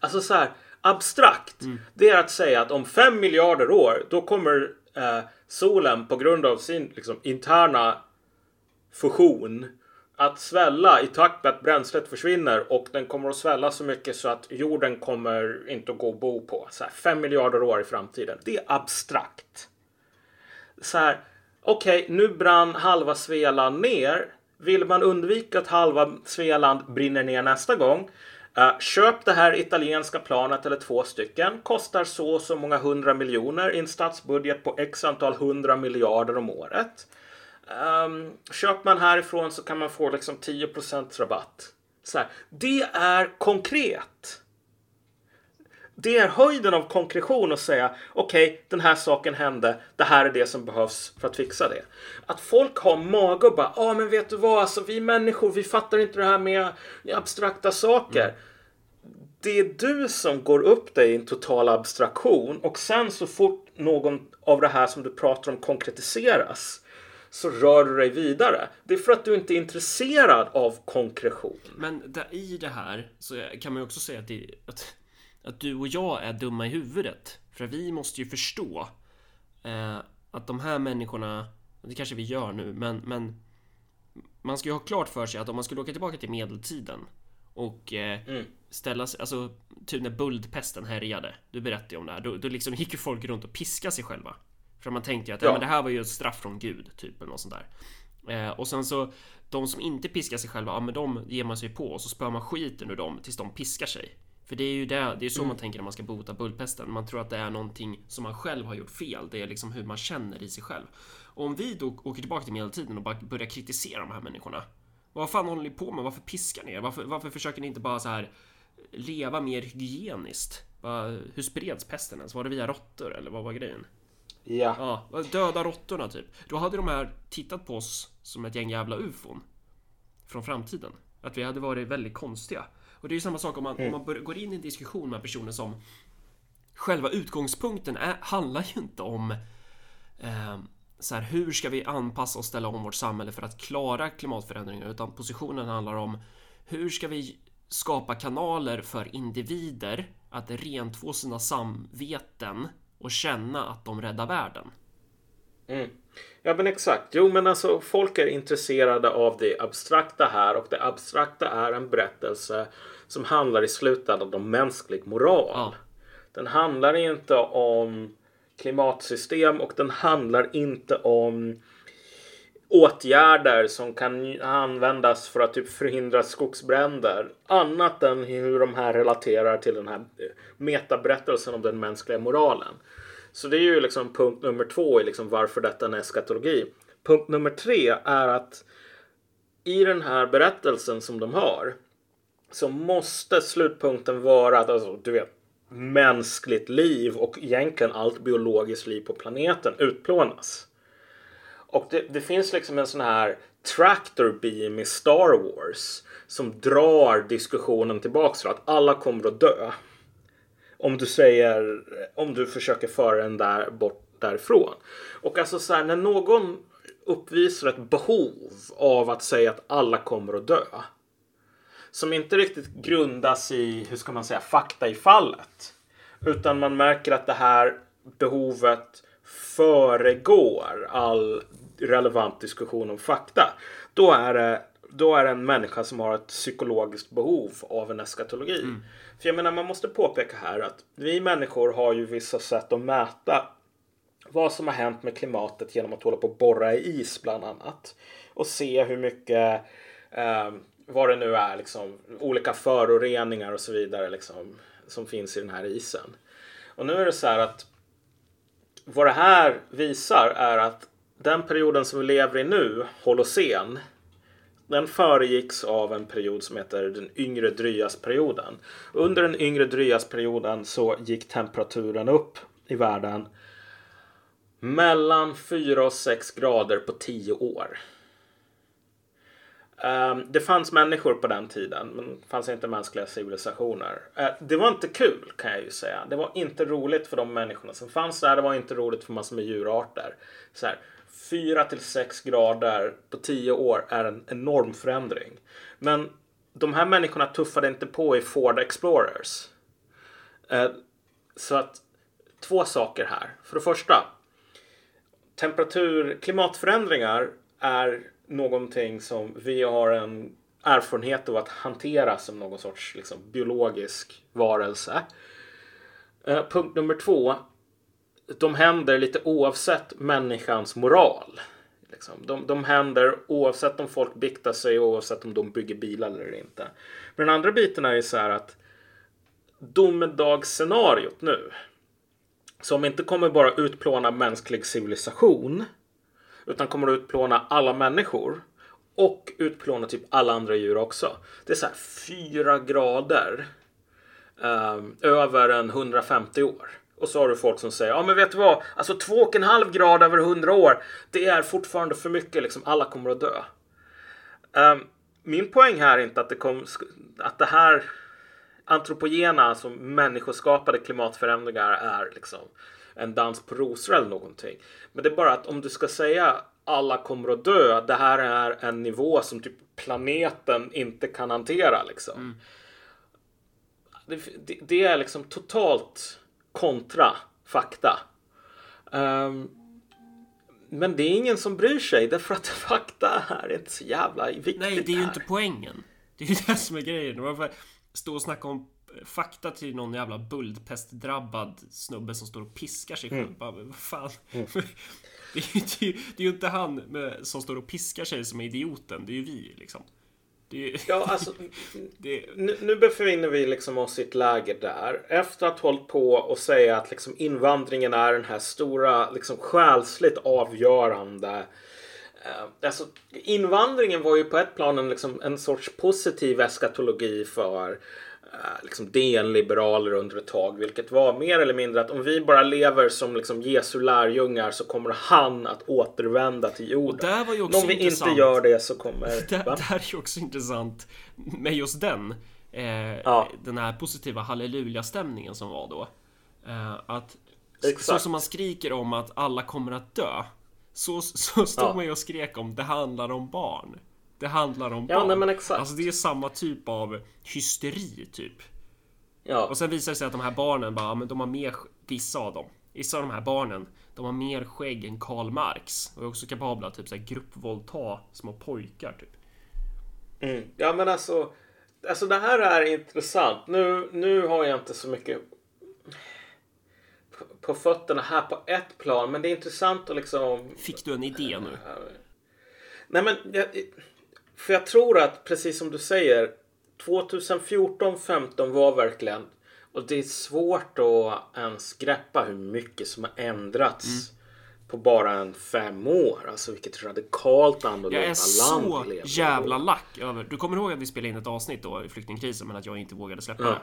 Alltså så här, abstrakt. Mm. Det är att säga att om fem miljarder år då kommer eh, solen på grund av sin liksom, interna fusion att svälla i takt med att bränslet försvinner och den kommer att svälla så mycket så att jorden kommer inte att gå att bo på. Så här, fem miljarder år i framtiden. Det är abstrakt. Så här, okej, okay, nu brann halva Svealand ner. Vill man undvika att halva Svealand brinner ner nästa gång Uh, köp det här italienska planet eller två stycken. Kostar så och så många hundra miljoner i en statsbudget på x antal hundra miljarder om året. Um, köper man härifrån så kan man få liksom 10 rabatt. Så här, det är konkret. Det är höjden av konkretion att säga okej, okay, den här saken hände. Det här är det som behövs för att fixa det. Att folk har mage och bara, ja ah, men vet du vad, alltså vi människor, vi fattar inte det här med abstrakta saker. Mm. Det är du som går upp dig i en total abstraktion och sen så fort någon av det här som du pratar om konkretiseras så rör du dig vidare. Det är för att du inte är intresserad av konkretion. Men där, i det här så kan man ju också säga att, det, att att du och jag är dumma i huvudet. För vi måste ju förstå eh, att de här människorna, det kanske vi gör nu, men, men man ska ju ha klart för sig att om man skulle åka tillbaka till medeltiden och eh, mm. ställa sig, alltså typ när buldpesten härjade, du berättade ju om det här, då, då liksom gick ju folk runt och piskade sig själva. För man tänkte ju att ja. ja men det här var ju ett straff från Gud, typ eller något sånt där. Eh, och sen så de som inte piskar sig själva, ja men de ger man sig på och så spör man skiten ur dem tills de piskar sig. För det är ju det, det är så mm. man tänker när man ska bota bullpesten. Man tror att det är någonting som man själv har gjort fel. Det är liksom hur man känner i sig själv. Och om vi då åker tillbaka till medeltiden och bara börjar kritisera de här människorna. Vad fan håller ni på med? Varför piskar ni er? Varför, varför försöker ni inte bara så här leva mer hygieniskt? hur spreds pesten ens? Var det via råttor eller vad var grejen? Ja. ja. Döda råttorna typ. Då hade de här tittat på oss som ett gäng jävla ufon. Från framtiden. Att vi hade varit väldigt konstiga. Och det är ju samma sak om man, mm. om man går in i en diskussion med personer som Själva utgångspunkten är, handlar ju inte om eh, så här, hur ska vi anpassa och ställa om vårt samhälle för att klara klimatförändringar utan positionen handlar om hur ska vi skapa kanaler för individer att rentvå sina samveten och känna att de räddar världen. Mm. Ja men exakt. Jo men alltså folk är intresserade av det abstrakta här och det abstrakta är en berättelse som handlar i slutändan om mänsklig moral. Ja. Den handlar inte om klimatsystem och den handlar inte om åtgärder som kan användas för att typ förhindra skogsbränder. Annat än hur de här relaterar till den här metaberättelsen om den mänskliga moralen. Så det är ju liksom punkt nummer två i liksom varför detta är en eskatologi. Punkt nummer tre är att i den här berättelsen som de har så måste slutpunkten vara att alltså, du vet, mänskligt liv och egentligen allt biologiskt liv på planeten utplånas. Och det, det finns liksom en sån här tractor beam i Star Wars som drar diskussionen tillbaks till att alla kommer att dö. Om du säger, om du försöker föra den där bort därifrån. Och alltså så här, när någon uppvisar ett behov av att säga att alla kommer att dö. Som inte riktigt grundas i, hur ska man säga, fakta i fallet. Utan man märker att det här behovet föregår all relevant diskussion om fakta. Då är det, då är det en människa som har ett psykologiskt behov av en eskatologi. Mm. För jag menar, man måste påpeka här att vi människor har ju vissa sätt att mäta vad som har hänt med klimatet genom att hålla på och borra i is bland annat. Och se hur mycket, eh, vad det nu är, liksom, olika föroreningar och så vidare liksom, som finns i den här isen. Och nu är det så här att vad det här visar är att den perioden som vi lever i nu, Holocen, den föregicks av en period som heter den yngre Dryasperioden. Under den yngre Dryasperioden så gick temperaturen upp i världen mellan 4 och 6 grader på 10 år. Um, det fanns människor på den tiden, men det fanns inte mänskliga civilisationer. Uh, det var inte kul kan jag ju säga. Det var inte roligt för de människorna som fanns där. Det var inte roligt för massor med djurarter. Så här, 4 till 6 grader på 10 år är en enorm förändring. Men de här människorna tuffade inte på i Ford Explorers. Uh, så att två saker här. För det första, temperatur, klimatförändringar är någonting som vi har en erfarenhet av att hantera som någon sorts liksom, biologisk varelse. Eh, punkt nummer två. De händer lite oavsett människans moral. Liksom. De, de händer oavsett om folk biktar sig och oavsett om de bygger bilar eller inte. Men den andra biten är ju så här att domedagsscenariot nu som inte kommer bara utplåna mänsklig civilisation utan kommer att utplåna alla människor och utplåna typ alla andra djur också. Det är så här fyra grader eh, över en 150 år. Och så har du folk som säger, ja men vet du vad, alltså två och en halv grad över 100 år, det är fortfarande för mycket, liksom alla kommer att dö. Um, min poäng här är inte att det, kom, att det här antropogena, alltså människoskapade klimatförändringar är liksom en dans på rosor eller någonting. Men det är bara att om du ska säga alla kommer att dö, det här är en nivå som typ planeten inte kan hantera liksom. Mm. Det, det, det, är liksom totalt kontra fakta. Um, men det är ingen som bryr sig därför att fakta är inte så jävla viktigt. Nej, det är ju inte poängen. Det är ju det som är grejen stå och snacka om fakta till någon jävla buldpestdrabbad snubbe som står och piskar sig själv. Mm. Vad fan. Mm. Det, är ju, det, är, det är ju inte han med, som står och piskar sig som är idioten. Det är ju vi liksom. Är, ja, alltså, det, nu, nu befinner vi liksom oss i ett läge där. Efter att ha hållit på och säga att liksom invandringen är den här stora, liksom själsligt avgörande Uh, alltså, invandringen var ju på ett plan en, liksom, en sorts positiv eskatologi för liksom DN-liberaler under ett tag. Vilket var mer eller mindre att om vi bara lever som liksom Jesu lärjungar så kommer han att återvända till jorden. om vi inte gör det så kommer... Det, det här är ju också intressant med just den. Eh, ja. Den här positiva halleluja-stämningen som var då. Eh, att Exakt. så som man skriker om att alla kommer att dö så, så stod ja. man ju och skrek om det handlar om barn. Det handlar om ja, barn. Nej, men exakt. Alltså det är samma typ av hysteri typ. Ja. Och sen visar det sig att de här barnen bara, men de har mer, vissa av dem, vissa av de här barnen, de har mer skägg än Karl Marx och är också kapabla att typ så gruppvåldta små pojkar typ. Mm. Ja men alltså, alltså det här är intressant. Nu, nu har jag inte så mycket på fötterna här på ett plan. Men det är intressant att liksom... Fick du en idé nu? Nej men, jag, för jag tror att precis som du säger 2014-15 var verkligen och det är svårt att ens greppa hur mycket som har ändrats mm. på bara en fem år. Alltså vilket radikalt annorlunda Jag är så land jävla lack över... Du kommer ihåg att vi spelade in ett avsnitt då i flyktingkrisen men att jag inte vågade släppa Ja. det?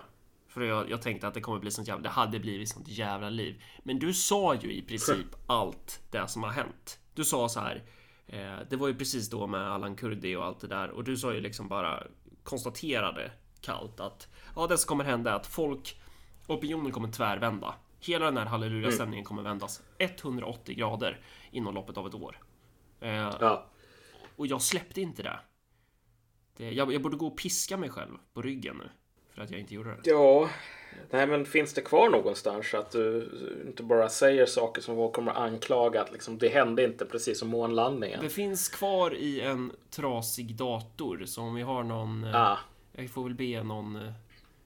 För jag, jag tänkte att det kommer bli sånt jävla... Det hade blivit sånt jävla liv. Men du sa ju i princip allt det som har hänt. Du sa så här. Eh, det var ju precis då med Allan Kurdi och allt det där och du sa ju liksom bara konstaterade kallt att ja, det som kommer hända är att folk opinionen kommer tvärvända. Hela den här halleluja-stämningen kommer vändas 180 grader inom loppet av ett år. Eh, Ja. och jag släppte inte det. det jag, jag borde gå och piska mig själv på ryggen nu. För att jag inte gjorde det. Ja, nej men finns det kvar någonstans att du inte bara säger saker som folk kommer att anklaga att liksom, det hände inte precis som månlandningen? Det finns kvar i en trasig dator. Så om vi har någon... eh, Ah, Jag får väl be någon eh,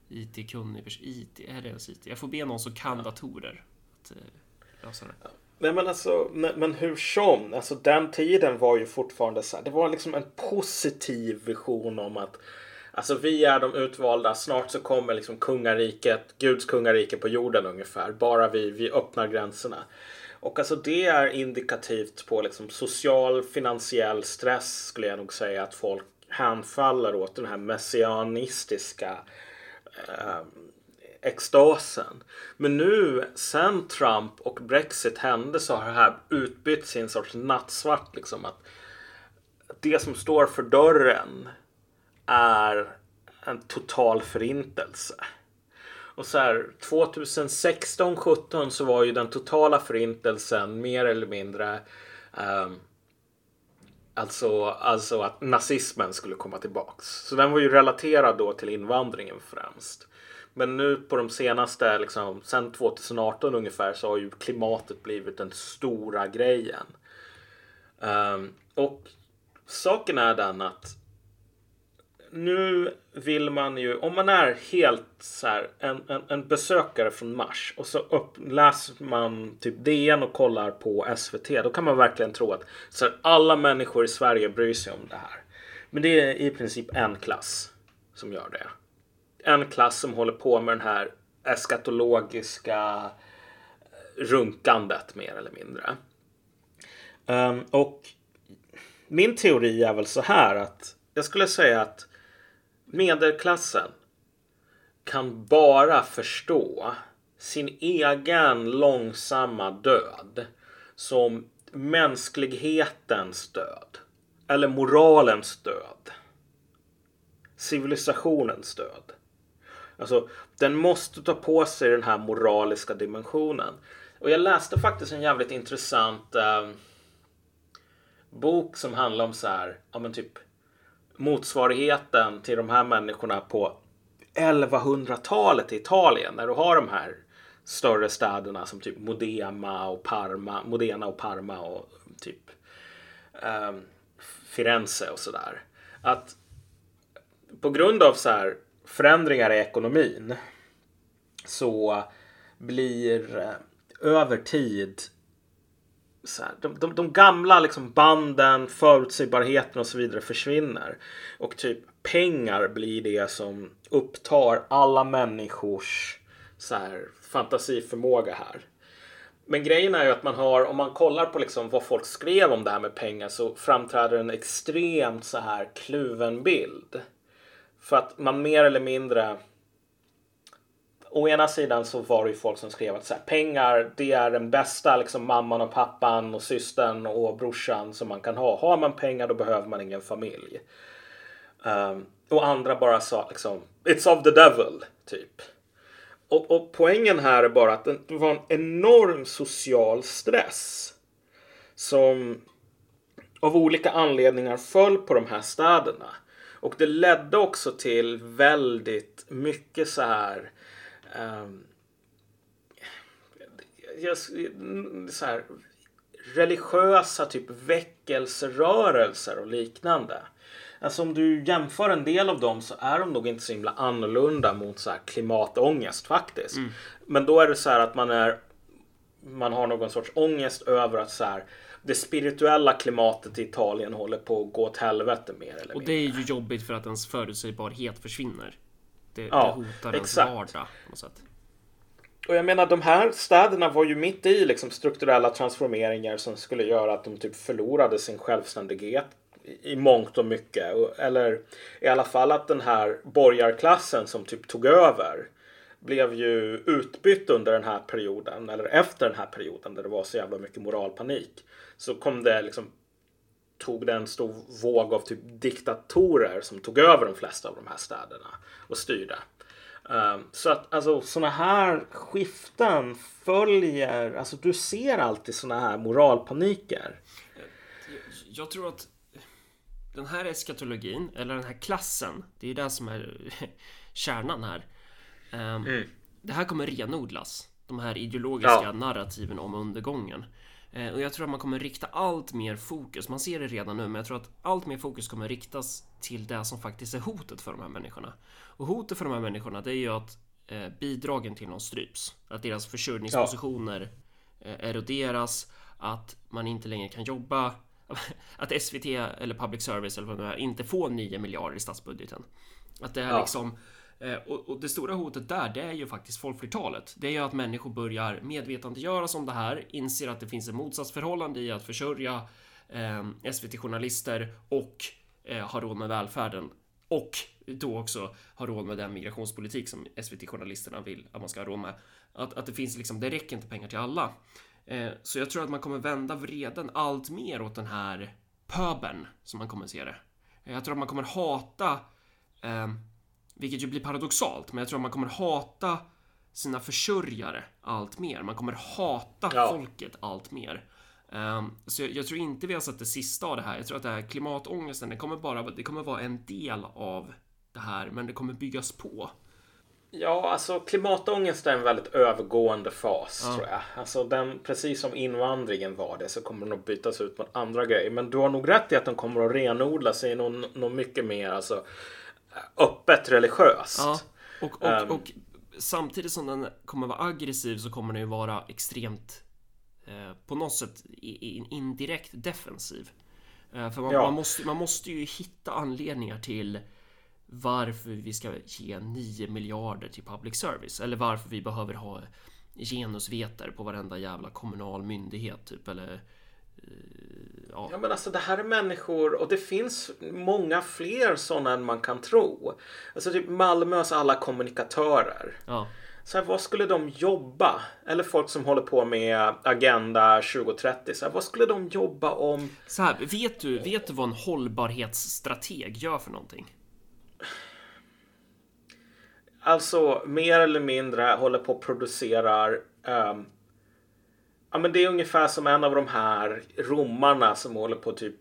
IT-kunnig IT, är det ens IT? Jag får be någon som kan datorer att eh, lösa det. nej men alltså, men, men hur som, alltså den tiden var ju fortfarande så här, det var liksom en positiv vision om att Alltså vi är de utvalda, snart så kommer liksom kungariket, Guds kungarike på jorden ungefär. Bara vi, vi öppnar gränserna. Och alltså det är indikativt på liksom social finansiell stress skulle jag nog säga att folk hänfaller åt den här messianistiska eh, extasen. Men nu sen Trump och Brexit hände så har det här utbytts i en sorts nattsvart liksom att det som står för dörren är en total förintelse. Och så här 2016 17 så var ju den totala förintelsen mer eller mindre um, Alltså, alltså att nazismen skulle komma tillbaks. Så den var ju relaterad då till invandringen främst. Men nu på de senaste, liksom, sen 2018 ungefär, så har ju klimatet blivit den stora grejen. Um, och saken är den att nu vill man ju, om man är helt så här, en, en, en besökare från Mars och så upp, läser man typ DN och kollar på SVT, då kan man verkligen tro att så här, alla människor i Sverige bryr sig om det här. Men det är i princip en klass som gör det. En klass som håller på med den här eskatologiska eh, runkandet mer eller mindre. Um, och min teori är väl så här att jag skulle säga att medelklassen kan bara förstå sin egen långsamma död som mänsklighetens död. Eller moralens död. Civilisationens död. Alltså, den måste ta på sig den här moraliska dimensionen. Och jag läste faktiskt en jävligt intressant eh, bok som handlar om så här, ja men typ motsvarigheten till de här människorna på 1100-talet i Italien när du har de här större städerna som typ Modena och Parma, Modena och Parma och typ ehm, Firenze och sådär. Att på grund av så här förändringar i ekonomin så blir eh, över tid här, de, de, de gamla liksom banden, förutsägbarheten och så vidare försvinner. Och typ pengar blir det som upptar alla människors så här, fantasiförmåga här. Men grejen är ju att man har, om man kollar på liksom vad folk skrev om det här med pengar så framträder en extremt så här kluven bild. För att man mer eller mindre Å ena sidan så var det ju folk som skrev att så här, pengar det är den bästa liksom mamman och pappan och systern och brorsan som man kan ha. Har man pengar då behöver man ingen familj. Um, och andra bara sa liksom It's of the devil, typ. Och, och poängen här är bara att det var en enorm social stress som av olika anledningar föll på de här städerna. Och det ledde också till väldigt mycket så här ehm, just, så här, religiösa typ väckelserörelser och liknande. Alltså om du jämför en del av dem så är de nog inte så himla annorlunda mot så här klimatångest faktiskt. Men då är det så här att man är man har någon sorts ångest över att så här, det spirituella klimatet i Italien håller på att gå åt helvete mer eller Och mindre. det är ju jobbigt för att ens förutsägbarhet försvinner. Det, Ja, det hotar ens vardag på något sätt. och jag menar de här städerna var ju mitt i liksom strukturella transformeringar som skulle göra att de typ förlorade sin självständighet i mångt och mycket. Eller i alla fall att den här borgarklassen som typ tog över blev ju utbytt under den här perioden eller efter den här perioden där det var så jävla mycket moralpanik. Så kom det liksom tog det en stor våg av typ diktatorer som tog över de flesta av de här städerna och styrde. Um, så att alltså sådana här skiften följer, alltså du ser alltid sådana här moralpaniker. Jag, tror att den här eskatologin, eller den här klassen, det är det som är kärnan här. Um, mm. Det här kommer renodlas. De här ideologiska ja. narrativen om undergången. Uh, och jag tror att man kommer rikta allt mer fokus, man ser det redan nu, men jag tror att allt mer fokus kommer riktas till det som faktiskt är hotet för de här människorna. Och hotet för de här människorna, det är ju att uh, bidragen till någon stryps. Att deras försörjningspositioner ja. uh, eroderas, att man inte längre kan jobba, att SVT eller public service eller vad det är inte får 9 miljarder i statsbudgeten. Att det är ja. liksom eh, Eh, och, och, det stora hotet där, det är ju faktiskt folkflertalet. Det är ju att människor börjar medvetandegöras om det här, inser att det finns ett motsatsförhållande i att försörja eh, SVT-journalister och eh, ha råd med välfärden. Och då också ha råd med den migrationspolitik som SVT-journalisterna vill att man ska ha råd med. Att, att det finns liksom, det räcker inte pengar till alla. Eh, så jag tror att man kommer vända vreden allt mer åt den här pöbeln som man kommer se det. Jag tror att man kommer hata, eh, vilket ju blir paradoxalt, men jag tror att man kommer hata sina försörjare allt mer. Man kommer hata ja. folket allt mer. Um, så jag, jag, tror inte vi har sett det sista av det här. Jag tror att det här klimatångesten, det kommer bara, det kommer vara en del av det här, men det kommer byggas på. Ja, alltså klimatångest är en väldigt övergående fas ja. tror jag. Alltså den, precis som invandringen var det så kommer den att bytas ut mot andra grejer. Men du har nog rätt i att den kommer att renodla sig i något, något mycket mer alltså, öppet religiöst. Ja. Och, och, um, och samtidigt som den kommer vara aggressiv så kommer den ju vara extremt eh, på något sätt indirekt defensiv. Eh, för man, ja. man, måste, man måste ju hitta anledningar till varför vi ska ge 9 miljarder till public service eller varför vi behöver ha genusvetare på varenda jävla kommunal myndighet typ eller eh, Ja. ja. men alltså det här är människor och det finns många fler sådana än man kan tro. Alltså typ Malmös alla kommunikatörer. Ja. Så här, vad skulle de jobba? Eller folk som håller på med Agenda 2030. Så här, vad skulle de jobba om? Så här, vet du, vet du vad en hållbarhetsstrateg gör för någonting? Alltså mer eller mindre håller på och producerar um, Ja men det är ungefär som en av de här romarna som håller på typ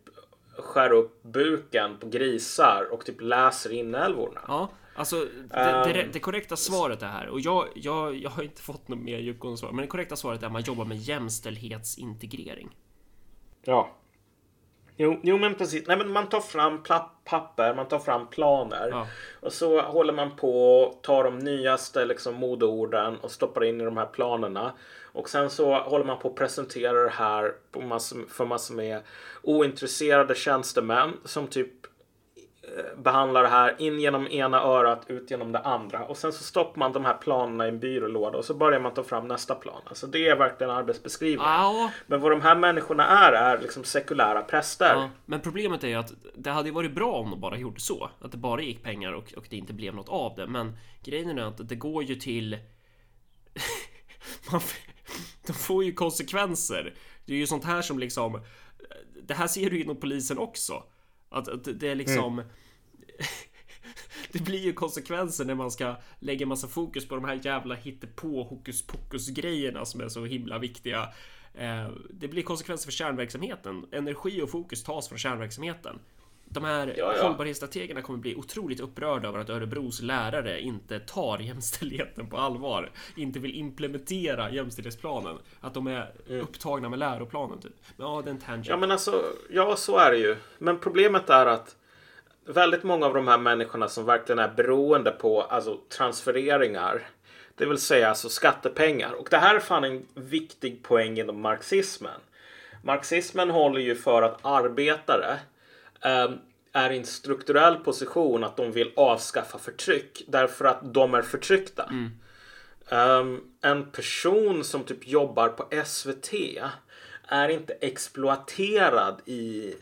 skär upp buken på grisar och typ läser inälvorna. Ja, alltså det, det, ehm. det, korrekta svaret är här och jag, jag, jag har inte fått något mer djupgående svar, men det korrekta svaret är att man jobbar med jämställdhetsintegrering. Ja. Jo, jo men precis. Nej, men man tar fram papper, man tar fram planer. Ja. Och så håller man på och tar de nyaste liksom, modeorden och stoppar in i de här planerna. Och sen så håller man på att presentera det här massor, för massor med ointresserade tjänstemän som typ behandlar det här in genom ena örat, ut genom det andra. Och sen så stoppar man de här planerna i en byrålåda och så börjar man ta fram nästa plan. Alltså det är verkligen arbetsbeskrivning. Ja. Men vad de här människorna är, är liksom sekulära präster. Ja, men problemet är ju att det hade varit bra om de bara gjorde så. Att det bara gick pengar och, och det inte blev något av det. Men grejen är att det går ju till... man, de får ju konsekvenser. Det är ju sånt här som liksom... Det här ser du inom polisen också. Att, att det är liksom... Mm. det blir ju konsekvenser när man ska lägga massa fokus på de här jävla hittepå hokus pokus grejerna som är så himla viktiga. Eh, det blir konsekvenser för kärnverksamheten. Energi och fokus tas från kärnverksamheten. De här ja, ja. hållbarhetsstrategerna kommer bli otroligt upprörda över att Örebros lärare inte tar jämställdheten på allvar. Inte vill implementera jämställdhetsplanen. Att de är mm. upptagna med läroplanen typ. Men ja, det är en tangent. Ja, men alltså, ja, så är det ju. Men problemet är att väldigt många av de här människorna som verkligen är beroende på alltså, transfereringar. Det vill säga alltså skattepengar. Och det här är fan en viktig poäng inom marxismen. Marxismen håller ju för att arbetare Ehm, är i en strukturell position att de vill avskaffa förtryck därför att de är förtryckta. Mm. Um, en person som typ jobbar på SVT är inte exploaterad i,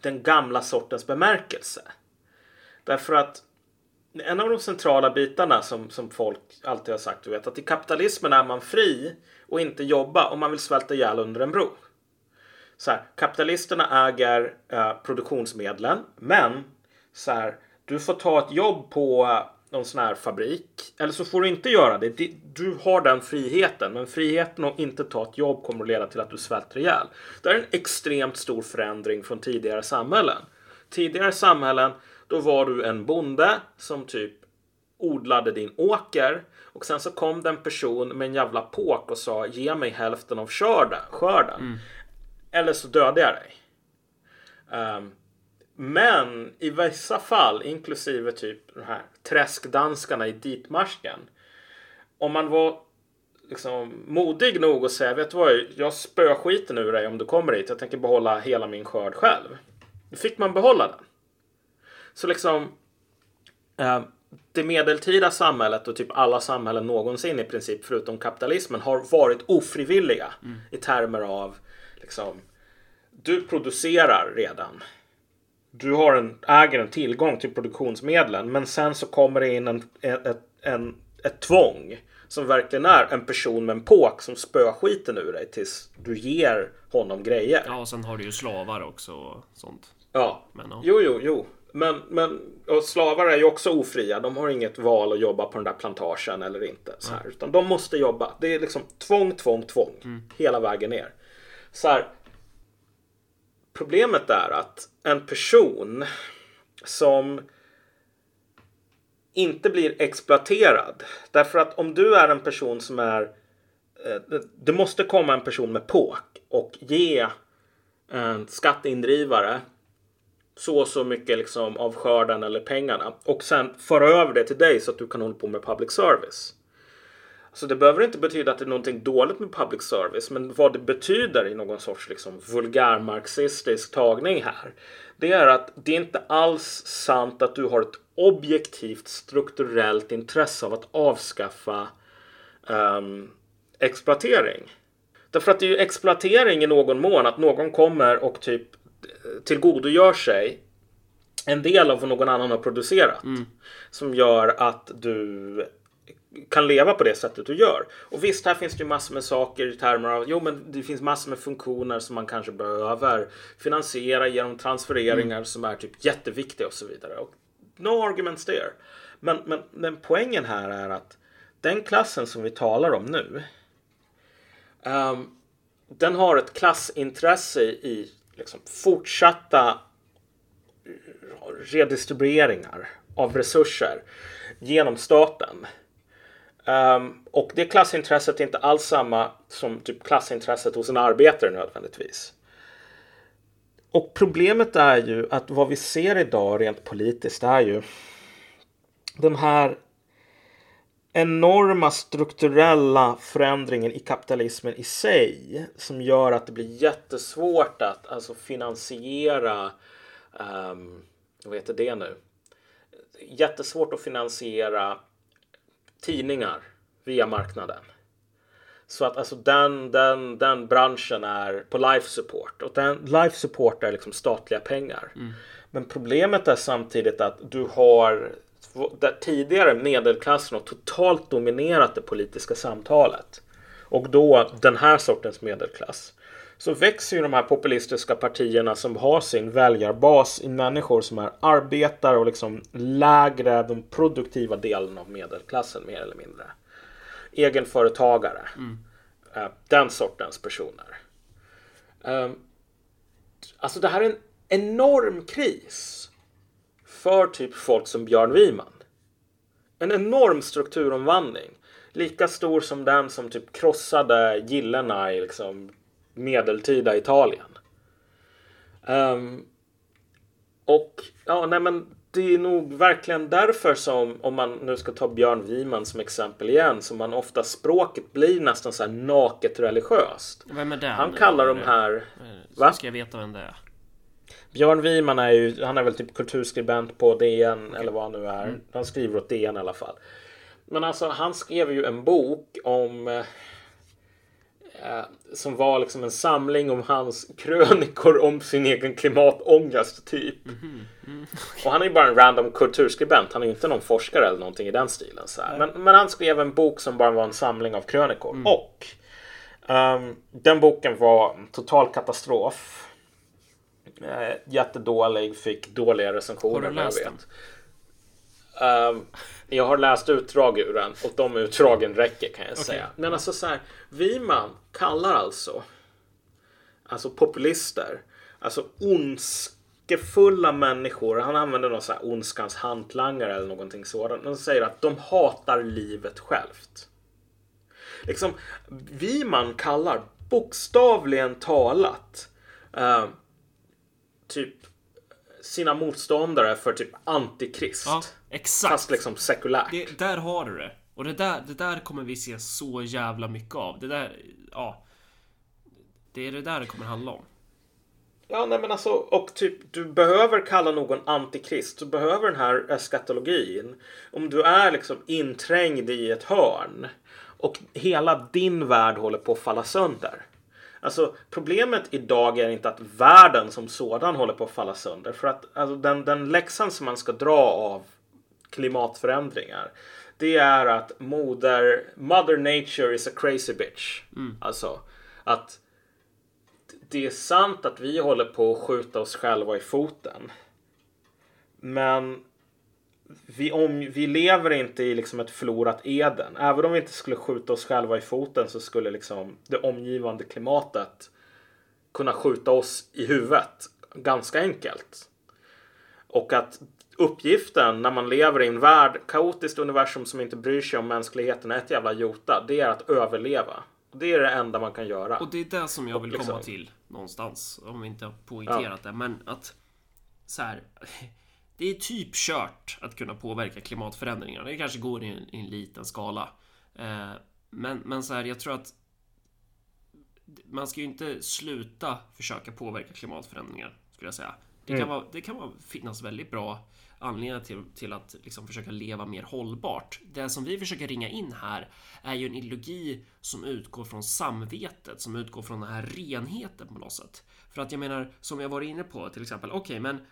den gamla sortens bemärkelse. Därför att en av de centrala bitarna som, som folk alltid har sagt, du vet, att i kapitalismen är man fri och inte jobba om man vill svälta ihjäl under en bro. Så här, kapitalisterna äger eh, produktionsmedlen, men så här, du får ta ett jobb på eh, någon sån här fabrik. Eller så får du inte göra det. Du har den friheten. Men friheten att inte ta ett jobb kommer att leda till att du svälter ihjäl. Det är en extremt stor förändring från tidigare samhällen. Tidigare samhällen, då var du en bonde som typ odlade din åker. Och sen så kom det en person med en jävla påk och sa ge mig hälften av skörden. Mm. Eller så dödar jag dig. Um, men i vissa fall, inklusive typ de här träskdanskarna i ditmarsken. Om man var liksom modig nog att säga, vet du vad, jag spöar skiten ur dig om du kommer hit. Jag tänker behålla hela min skörd själv. Då fick man behålla den. Så liksom eh, det medeltida samhället och typ alla samhällen någonsin i princip förutom kapitalismen har varit ofrivilliga mm. i termer av liksom du producerar redan du har en, äger en tillgång till produktionsmedlen men sen så kommer det in en, ett, en, ett tvång som verkligen är en person med en påk som spöar skiten ur dig tills du ger honom grejer. Ja, och sen har du ju slavar också och sånt. Ja, men, ja. jo, jo, jo. Men, men och slavar är ju också ofria. De har inget val att jobba på den där plantagen eller inte. Så här, Utan de måste jobba. Det är liksom tvång, tvång, tvång. Mm. Hela vägen ner. Så här, Problemet är att en person som inte blir exploaterad. Därför att om du är en person som är... Eh, det måste komma en person med påk och ge en skatteindrivare så och så mycket liksom av skörden eller pengarna och sen föra över det till dig så att du kan hålla på med public service. Så det behöver inte betyda att det är någonting dåligt med public service, men vad det betyder i någon sorts liksom vulgärmarxistisk tagning här, det är att det är inte alls sant att du har ett objektivt strukturellt intresse av att avskaffa um, exploatering. Därför att det är ju exploatering i någon mån att någon kommer och typ tillgodogör sig en del av vad någon annan har producerat. Mm. Som gör att du kan leva på det sättet du gör. Och visst, här finns det ju massor med saker i termer av, jo men det finns massor med funktioner som man kanske behöver finansiera genom transfereringar mm. som är typ jätteviktiga och så vidare. Och no arguments there. Men, men, men poängen här är att den klassen som vi talar om nu, um, den har ett klassintresse i liksom, fortsatta redistribueringar av resurser genom staten. Um, och det klassintresset är inte alls samma som typ klassintresset hos en arbetare nödvändigtvis. Och problemet är ju att vad vi ser idag rent politiskt är ju den här enorma strukturella förändringen i kapitalismen i sig som gör att det blir jättesvårt att alltså finansiera um, vad heter det nu? Jättesvårt att finansiera tidningar via marknaden. Så att alltså den, den, den branschen är på life support och den life support är liksom statliga pengar. Mm. Men problemet är samtidigt att du har där tidigare medelklassen har totalt dominerat det politiska samtalet. Och då den här sortens medelklass så växer ju de här populistiska partierna som har sin väljarbas i människor som är arbetare och liksom lägre, de produktiva delen av medelklassen mer eller mindre. Egenföretagare. Mm. Uh, den sortens personer. Uh, alltså det här är en enorm kris för typ folk som Björn Wiman. En enorm strukturomvandling. Lika stor som den som typ krossade gillena i liksom medeltida Italien. Um, och ja, nej men det är nog verkligen därför som, om man nu ska ta Björn Wiman som exempel igen, som man ofta språket blir nästan så här naket religiöst. Vem är det? Han kallar de här... Va? Ska jag veta vem det är? Björn Wiman är ju, han är väl typ kulturskribent på DN okay. eller vad han nu är. Mm. Han skriver åt DN i alla fall. Men alltså han skrev ju en bok om eh, eh, som var liksom en samling om hans krönikor om sin egen klimatångest typ. Mhm, mm. Och han är ju bara en random kulturskribent. Han är ju inte någon forskare eller någonting i den stilen. Så. Men, men han skrev en bok som bara var en samling av krönikor. Mm. Och ehm, den boken var en total katastrof. Eh, jättedålig, fick dåliga recensioner. Har du läst vet. den? Ehm, jag har läst utdrag ur den och de utdragen räcker kan jag säga. Men alltså så här, Wiman kallar alltså alltså populister, alltså ondskefulla människor. Han använder någon så här ondskans hantlangare eller någonting sådant. De säger att de hatar livet självt. Liksom, Wiman kallar bokstavligen talat eh, typ sina motståndare för typ antikrist. Ja, exakt. Fast liksom sekulärt. Det, där har du det. Och det där, det där kommer vi se så jävla mycket av. Det där, ja. Det är det där det kommer handla om. Ja, nej men alltså, och typ du behöver kalla någon antikrist. Du behöver den här eskatologin. Om du är liksom inträngd i ett hörn och hela din värld håller på att falla sönder. Alltså problemet idag är inte att världen som sådan håller på att falla sönder. För att alltså, den, den läxan som man ska dra av klimatförändringar. Det är att moder, mother nature is a crazy bitch. Alltså att det är sant att vi håller på att skjuta oss själva i foten. Men vi, om, vi lever inte i liksom ett förlorat Eden. Även om vi inte skulle skjuta oss själva i foten så skulle liksom det omgivande klimatet kunna skjuta oss i huvudet ganska enkelt. Och att uppgiften när man lever i en värld, kaotiskt universum som inte bryr sig om mänskligheten, är ett jävla jota. Det är att överleva. Det är det enda man kan göra. Och det är det som jag vill komma liksom- till någonstans. Om vi inte har poängterat det. Men att så här. Det är typ kört att kunna påverka klimatförändringarna. Det kanske går i en, i en liten skala. Eh, men, men så här, jag tror att man ska ju inte sluta försöka påverka klimatförändringar, skulle jag säga. Det kan, vara, det kan vara, finnas väldigt bra anledningar till, till att liksom försöka leva mer hållbart. Det som vi försöker ringa in här är ju en ideologi som utgår från samvetet, som utgår från den här renheten på något sätt. För att jag menar, som jag var inne på till exempel, okej, men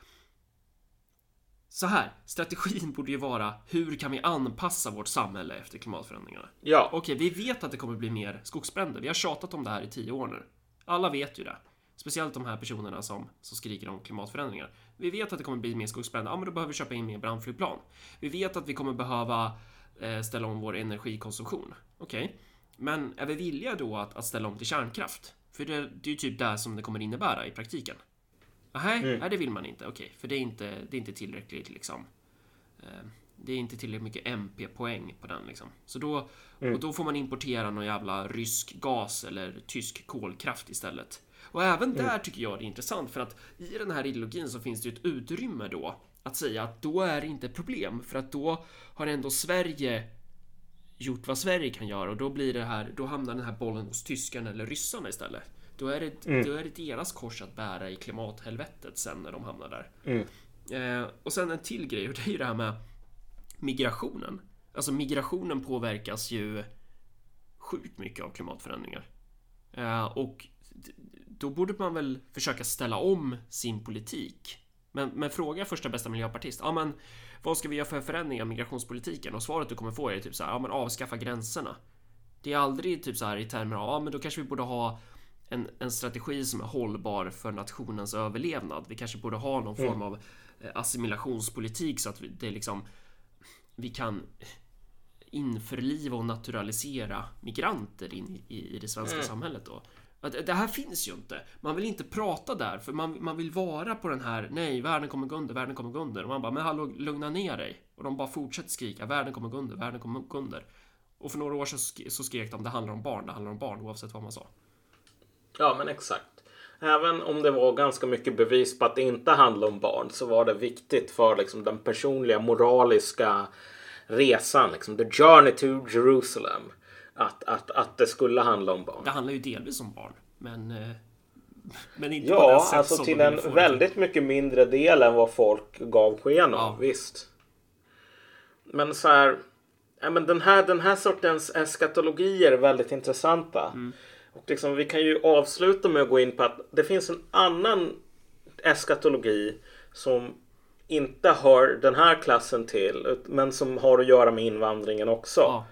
så här, strategin borde ju vara hur kan vi anpassa vårt samhälle efter klimatförändringarna? Ja, Okej, vi vet att det kommer bli mer skogsbränder. Vi har tjatat om det här i tio år nu. Alla vet ju det. Speciellt de här personerna som, som skriker om klimatförändringar. Vi vet att det kommer bli mer skogsbränder. Ja, men då behöver vi köpa in mer brandflygplan. Vi vet att vi kommer behöva eh, ställa om vår energikonsumtion. Okej, men är vi villiga då att, att ställa om till kärnkraft? För det, det är ju typ det som det kommer innebära i praktiken. Nej, nej, det vill man inte. Okej, för det är inte, det är inte tillräckligt liksom. Eh, det är inte tillräckligt mycket MP-poäng på den liksom. Så då, och då får man importera någon jävla rysk gas eller tysk kolkraft istället. Och även där tycker jag det är intressant för att i den här ideologin så finns det ju ett utrymme då att säga att då är det inte ett problem för att då har ändå Sverige gjort vad Sverige kan göra och då blir det här, då hamnar den här bollen hos tyskarna eller ryssarna istället. Då är det, då är det deras kors att bära i klimathelvetet sen när de hamnar där. Eh, och sen en till grej och det är ju det här med migrationen. Alltså migrationen påverkas ju sjukt mycket av klimatförändringar. Eh, och då borde man väl försöka ställa om sin politik. Men, men fråga första bästa miljöpartist. Ja, men vad ska vi göra för förändringar av migrationspolitiken? Och svaret du kommer få är typ så här. Ja, men avskaffa gränserna. Det är aldrig typ så här i termer av. Ja, men då kanske vi borde ha en, en strategi som är hållbar för nationens överlevnad. Vi kanske borde ha någon form av eh, assimilationspolitik så att vi, det liksom vi kan införliva och naturalisera migranter in i, i det svenska samhället då. Att Det här finns ju inte. Man vill inte prata där för man, man vill vara på den här Nej, världen kommer gå under, världen kommer gå under. Och man bara, men hallå, lugna ner dig. Och de bara fortsätter skrika, världen kommer gå under, världen kommer gå under. Och för några år sedan sk- så skrek de, det handlar om barn, det handlar om barn oavsett vad man sa. Ja, men exakt. Även om det var ganska mycket bevis på att det inte handlar om barn så var det viktigt för liksom, den personliga moraliska resan, liksom, the journey to Jerusalem, att, att, att det skulle handla om barn. Det handlar ju delvis om barn, men... eh, Men inte på det Ja, sätt alltså som till de en väldigt mycket mindre del än vad folk gav sken av, Ja. visst. Men så här, ja, men den, här, den här sortens eskatologier är väldigt intressanta. Och liksom, vi kan ju avsluta med att gå in på att det finns en annan eskatologi som inte hör den här klassen till men som har att göra med invandringen också. Ja.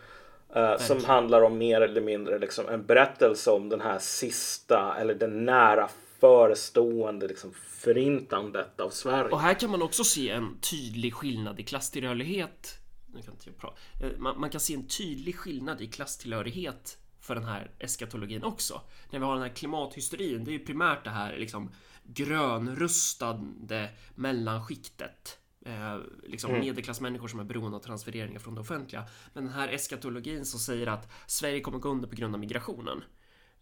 Eh, som handlar om mer eller mindre liksom, en berättelse om den här sista eller den nära förestående liksom, förintandet av Sverige. Och här kan man också se en tydlig skillnad i klasstillhörighet. Nu kan inte jag prata. Eh, Man, man kan se en tydlig skillnad i klasstillhörighet för den här eskatologin också. När vi har den här klimathysterin, det är ju primärt det här liksom grönrustade mellanskiktet. Eh, liksom medelklassmänniskor som är beroende av transfereringar från det offentliga. Men den här eskatologin som säger att Sverige kommer gå under på grund av migrationen.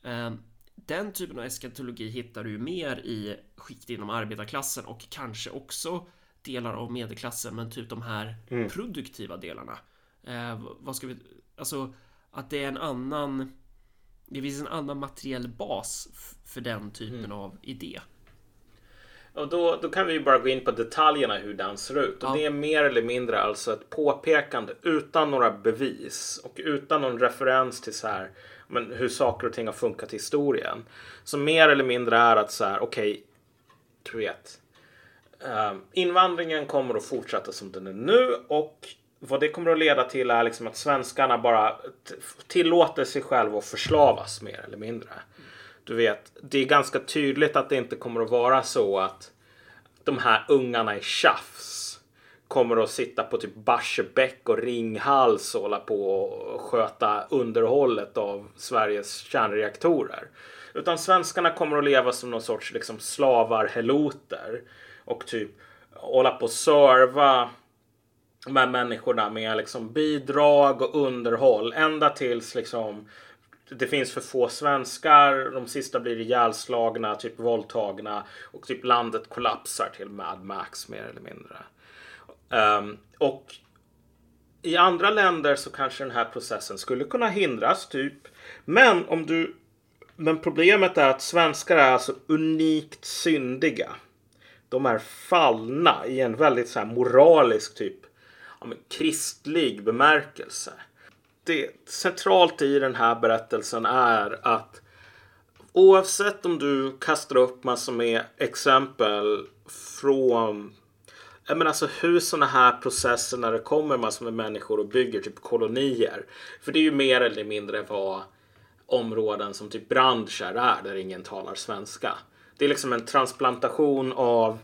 Eh, den typen av eskatologi hittar du ju mer i skikt inom arbetarklassen och kanske också delar av medelklassen, men typ de här produktiva delarna. Eh, vad ska vi... Alltså, att det är en annan... Det finns en annan materiell bas för den typen av idé. Och då, då kan vi ju bara gå in på detaljerna hur den ser ut. Och Ja. det är mer eller mindre alltså ett påpekande utan några bevis och utan någon referens till så här, men hur saker och ting har funkat i historien. Så mer eller mindre är att så här, okej, du vet. eh, invandringen kommer att fortsätta som den är nu och vad det kommer att leda till är liksom att svenskarna bara tillåter sig själva att förslavas mer eller mindre. Du vet, det är ganska tydligt att det inte kommer att vara så att de här ungarna i tjafs kommer att sitta på typ Barsebäck och Ringhals och hålla på och sköta underhållet av Sveriges kärnreaktorer. Utan svenskarna kommer att leva som någon sorts liksom slavar, heloter och typ hålla på och serva de här människorna med liksom bidrag och underhåll ända tills liksom det finns för få svenskar, de sista blir ihjälslagna, typ våldtagna och typ landet kollapsar till Mad Max mer eller mindre. Um, och i andra länder så kanske den här processen skulle kunna hindras typ. Men om du men problemet är att svenskar är alltså unikt syndiga. De är fallna i en väldigt så här moralisk typ ja, men, kristlig bemärkelse. Det centralt i den här berättelsen är att oavsett om du kastar upp massor med exempel från jag menar alltså hur sådana här processer när det kommer massor med människor och bygger typ kolonier. För det är ju mer eller mindre vad områden som typ branscher är där ingen talar svenska. Det är liksom en transplantation av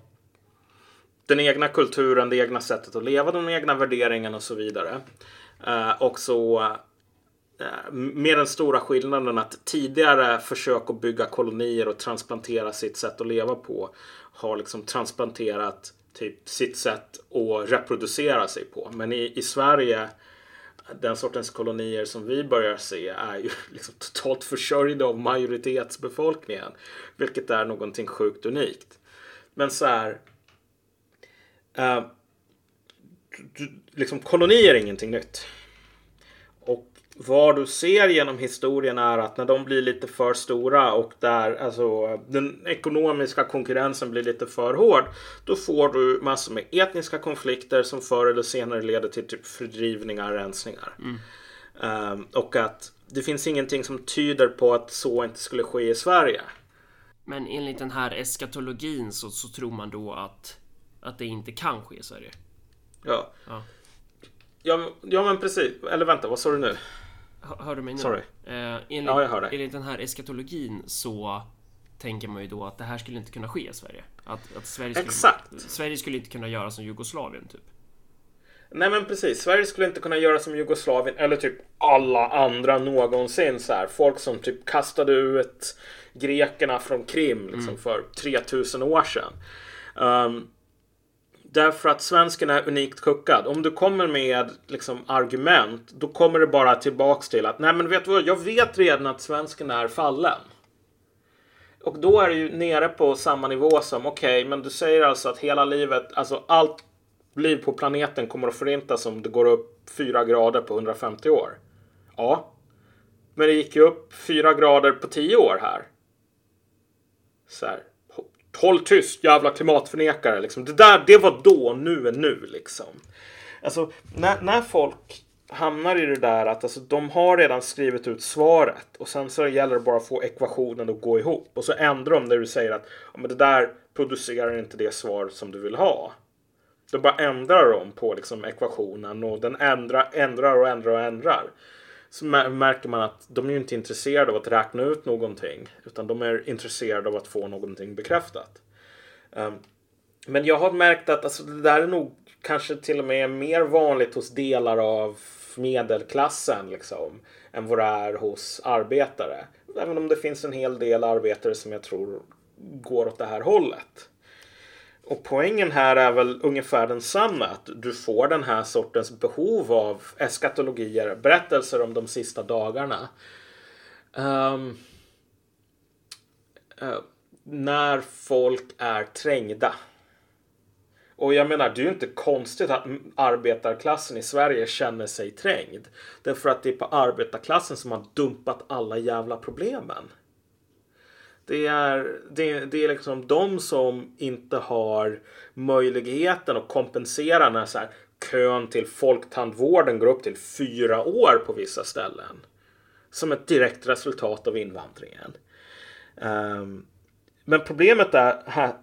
den egna kulturen, det egna sättet att leva, de egna värderingarna och så vidare. Eh, och så eh, med den stora skillnaden att tidigare försök att bygga kolonier och transplantera sitt sätt att leva på har liksom transplanterat typ sitt sätt att reproducera sig på. Men i, i Sverige den sortens kolonier som vi börjar se är ju liksom totalt försörjda av majoritetsbefolkningen. Vilket är någonting sjukt unikt. Men så här. Uh, liksom kolonier är ingenting nytt. Och vad du ser genom historien är att när de blir lite för stora och där alltså, den ekonomiska konkurrensen blir lite för hård. Då får du massor med etniska konflikter som förr eller senare leder till typ fördrivningar, rensningar. Ehm, och att det finns ingenting som tyder på att så inte skulle ske i Sverige. Men enligt den här eskatologin så, så tror man då att, att det inte kan ske i Sverige. Ja. Ja. Ja, ja men precis. Eller vänta, vad sa du nu? Hör, du mig nu? Sorry. Eh, enligt, Ja, jag hör dig. enligt den här eskatologin så tänker man ju då att det här skulle inte kunna ske i Sverige. Att, att Sverige, skulle, Exakt. Sverige skulle inte kunna göra som Jugoslavien typ. Nej men precis, Sverige skulle inte kunna göra som Jugoslavien eller typ alla andra någonsin så här. Folk som typ kastade ut grekerna från Krim liksom för 3000 år sedan. Um, därför att svensken är unikt kuckad. Om du kommer med liksom argument då kommer det bara tillbaks till att nej men vet du vad, jag vet redan att svensken är fallen. Och då är det ju nere på samma nivå som okej, men du säger alltså att hela livet, alltså allt liv på planeten kommer att förintas om det går upp 4 grader på 150 år. Ja. Men det gick ju upp 4 grader på 10 år här. Så här. Håll tyst jävla klimatförnekare liksom. Det där, det var då, nu är nu liksom. Alltså när, när folk hamnar i det där att alltså, de har redan skrivit ut svaret och sen så gäller det bara att få ekvationen att gå ihop och så ändrar de när du säger att ja, men det där producerar inte det svar som du vill ha. Då bara ändrar de på liksom, ekvationen och den ändrar, ändrar och ändrar och ändrar. Så märker man att de är inte intresserade av att räkna ut någonting utan de är intresserade av att få någonting bekräftat. Um, men jag har märkt att alltså, det där är nog kanske till och med mer vanligt hos delar av medelklassen liksom, än vad det är hos arbetare. Även om det finns en hel del arbetare som jag tror går åt det här hållet. Och poängen här är väl ungefär densamma. Att du får den här sortens behov av eskatologier, berättelser om de sista dagarna. Um, uh, när folk är trängda. Och jag menar, det är ju inte konstigt att arbetarklassen i Sverige känner sig trängd. Därför att det är på arbetarklassen som har dumpat alla jävla problemen. Det är, det, det är liksom de som inte har möjligheten att kompensera när så här, kön till folktandvården går upp till fyra år på vissa ställen. Som ett direkt resultat av invandringen. Um, men problemet är,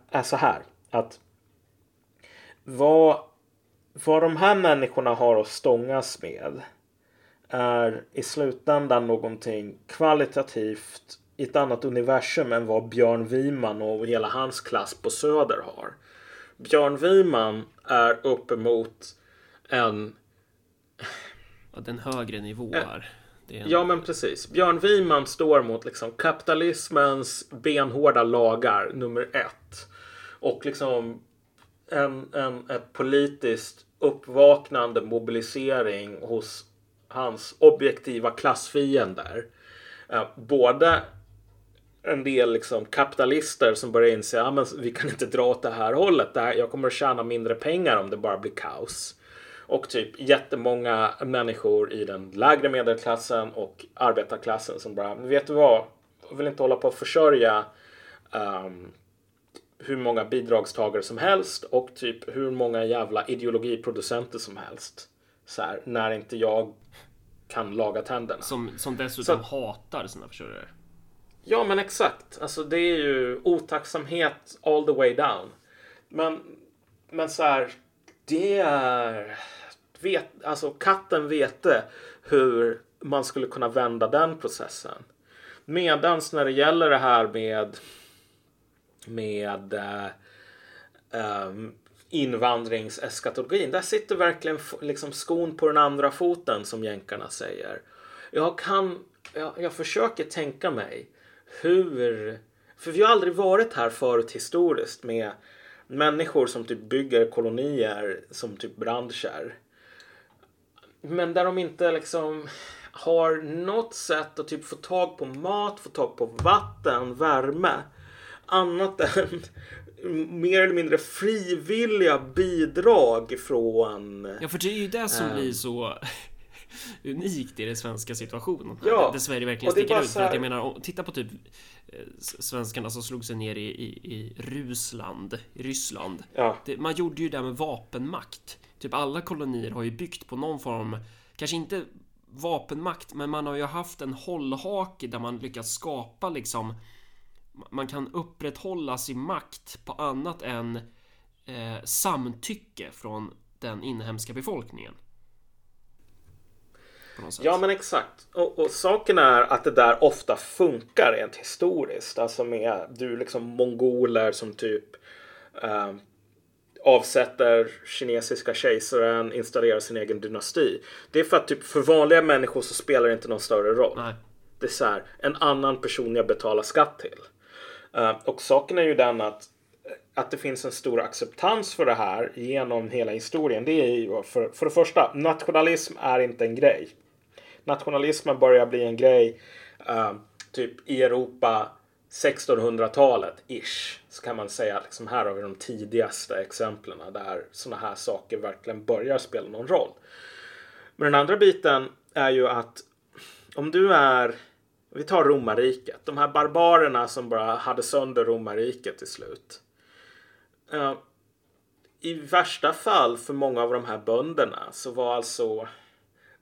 är så här att vad, vad de här människorna har att stångas med är i slutändan någonting kvalitativt i ett annat universum än vad Björn Wiman och hela hans klass på Söder har. Björn Wiman är uppemot en... Ja, den högre nivå här. En... Ja, men precis. Björn Wiman står mot liksom kapitalismens benhårda lagar nummer ett. Och liksom en, en, ett politiskt uppvaknande mobilisering hos hans objektiva klassfiender. Eh, både en del liksom kapitalister som börjar inse att ja, vi kan inte dra åt det här hållet. Det här, jag kommer att tjäna mindre pengar om det bara blir kaos. Och typ jättemånga människor i den lägre medelklassen och arbetarklassen som bara, vet du vad, jag vill inte hålla på att försörja um, hur många bidragstagare som helst och typ hur många jävla ideologiproducenter som helst. Så här, när inte jag kan laga tänderna. Som, som dessutom Så, hatar sina försörjare. Ja, men exakt. Alltså det är ju otacksamhet all the way down. Men, men så här, det är... Vet, alltså katten vete hur man skulle kunna vända den processen. Medans när det gäller det här med med eh, um, invandringseskatologin. Där sitter verkligen liksom skon på den andra foten som jänkarna säger. Jag kan, jag, jag försöker tänka mig hur, för vi har aldrig varit här förut historiskt med människor som typ bygger kolonier som typ branscher. Men där de inte liksom har något sätt att typ få tag på mat, få tag på vatten, värme annat än mer eller mindre frivilliga bidrag från... Ja, för det är ju det som äh, blir så unikt i den svenska situationen. Ja, där Sverige verkligen sticker ut. För att jag menar, titta på typ eh, svenskarna som slog sig ner i, i, i Rusland, i Ryssland. Ja. Det, man gjorde ju det med vapenmakt. Typ alla kolonier har ju byggt på någon form, kanske inte vapenmakt, men man har ju haft en hållhake där man lyckats skapa liksom man kan upprätthålla sin makt på annat än eh, samtycke från den inhemska befolkningen. Ja men exakt. Och, och, saken är att det där ofta funkar rent historiskt. Alltså med du liksom mongoler som typ eh, avsätter kinesiska kejsaren, installerar sin egen dynasti. Det är för att typ för vanliga människor så spelar det inte någon större roll. Nej. Det är så här, en annan person jag betalar skatt till. Eh, och saken är ju den att att det finns en stor acceptans för det här genom hela historien. Det är ju för, för det första, nationalism är inte en grej. Nationalismen börjar bli en grej uh, typ i Europa 1600-talet ish. Så kan man säga liksom här har vi de tidigaste exemplen där sådana här saker verkligen börjar spela någon roll. Men den andra biten är ju att om du är vi tar romarriket. De här barbarerna som bara hade sönder romarriket till slut. Uh, I värsta fall för många av de här bönderna så var alltså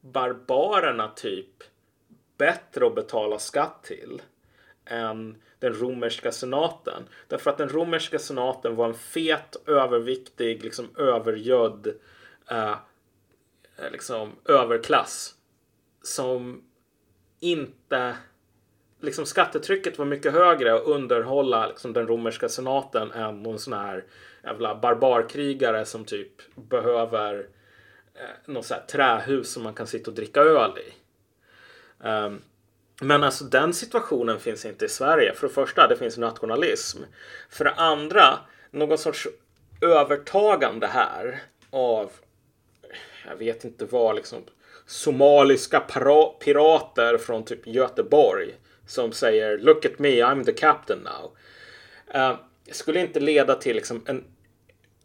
barbarerna typ bättre att betala skatt till än den romerska senaten. Därför att den romerska senaten var en fet, överviktig, liksom övergödd eh, liksom överklass som inte liksom skattetrycket var mycket högre att underhålla liksom, den romerska senaten än någon sån här jävla barbarkrigare som typ behöver eh, något så här trähus som man kan sitta och dricka öl i. Um, men alltså den situationen finns inte i Sverige. För det första, det finns nationalism. För det andra, någon sorts övertagande här av, jag vet inte vad, liksom somaliska pirater från typ Göteborg som säger Look at me, I'm the captain now. Uh, skulle inte leda till liksom en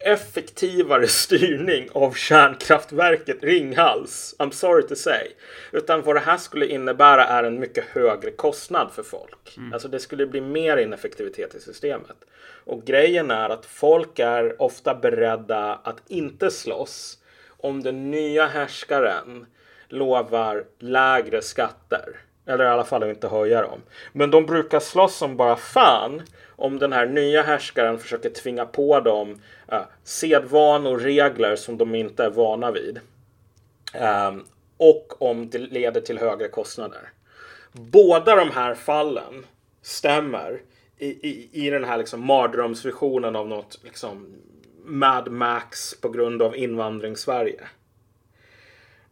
effektivare styrning av kärnkraftverket Ringhals. I'm sorry to say. Utan vad det här skulle innebära är en mycket högre kostnad för folk. Mm. Alltså det skulle bli mer ineffektivitet i systemet. Och grejen är att folk är ofta beredda att inte slåss om den nya härskaren lovar lägre skatter. Eller i alla fall inte höja dem. Men de brukar slåss som bara fan om den här nya härskaren försöker tvinga på dem eh, sedvanor och regler som de inte är vana vid. Eh, och om det leder till högre kostnader. Båda de här fallen stämmer i, i, i den här liksom mardrömsvisionen av något liksom Mad Max på grund av invandring-Sverige.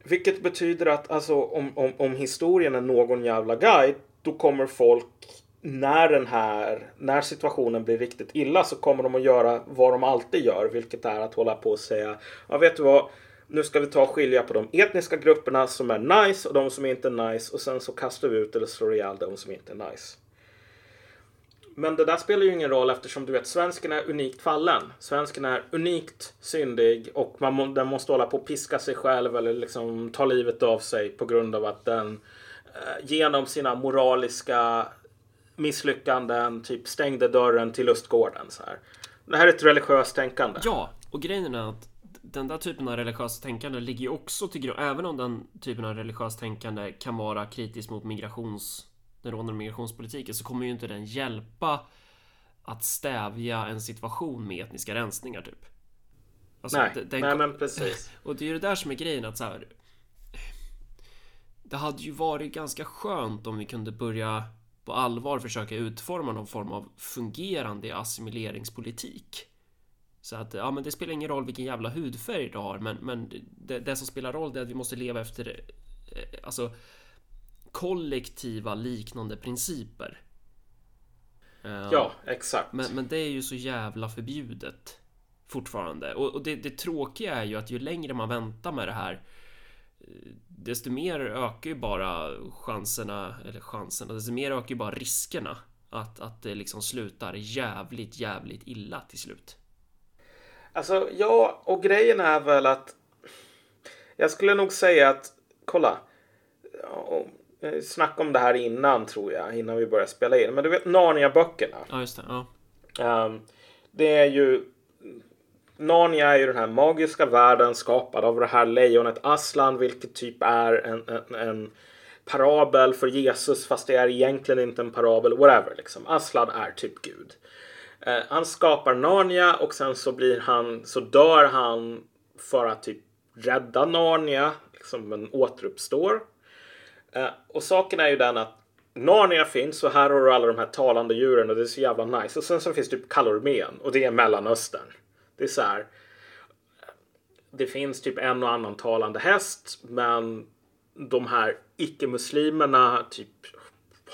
Vilket betyder att alltså, om, om, om historien är någon jävla guide då kommer folk när den här, när situationen blir riktigt illa så kommer de att göra vad de alltid gör, vilket är att hålla på och säga, ja vet du vad, nu ska vi ta och skilja på de etniska grupperna som är nice och de som inte är nice och sen så kastar vi ut eller slår ihjäl de som inte är nice. Men det där spelar ju ingen roll eftersom du vet svensken är unikt fallen. Svensken är unikt syndig och man den måste hålla på och piska sig själv eller liksom ta livet av sig på grund av att den eh, genom sina moraliska misslyckanden typ stängde dörren till lustgården. Så här. Det här är ett religiöst tänkande. Ja, och grejen är att den där typen av religiöst tänkande ligger ju också till grund, även om den typen av religiöst tänkande kan vara kritisk mot migrations den rådande migrationspolitiken så kommer ju inte den hjälpa att stävja en situation med etniska rensningar typ. Alltså, nej, den, nej men precis. Och det är ju det där som är grejen att så här. Det hade ju varit ganska skönt om vi kunde börja på allvar försöka utforma någon form av fungerande assimileringspolitik. Så att ja, men det spelar ingen roll vilken jävla hudfärg du har, men, men det, det som spelar roll är att vi måste leva efter eh, alltså kollektiva liknande principer. Eh, ja, exakt. Men, men det är ju så jävla förbjudet fortfarande. Och, och det, det tråkiga är ju att ju längre man väntar med det här desto mer ökar ju bara chanserna, eller chanserna, desto mer ökar ju bara riskerna att, att det liksom slutar jävligt, jävligt illa till slut. Alltså, ja, och grejen är väl att jag skulle nog säga att, kolla, Eh, snackade om det här innan tror jag, innan vi började spela in. Men du vet Narnia-böckerna. Ja, just det. Ja. Um, det är ju... Narnia är ju den här magiska världen skapad av det här lejonet Aslan, vilket typ är en, en, en parabel för Jesus, fast det är egentligen inte en parabel. Whatever, liksom. Aslan är typ Gud. Eh, han skapar Narnia och sen så blir han, så dör han för att typ rädda Narnia, liksom, men återuppstår. Eh, och saken är ju den att Narnia finns och här har du alla de här talande djuren och det är så jävla nice. Och sen så finns typ Kalormen och det är Mellanöstern. Det är så här. Det finns typ en och annan talande häst men de här icke-muslimerna typ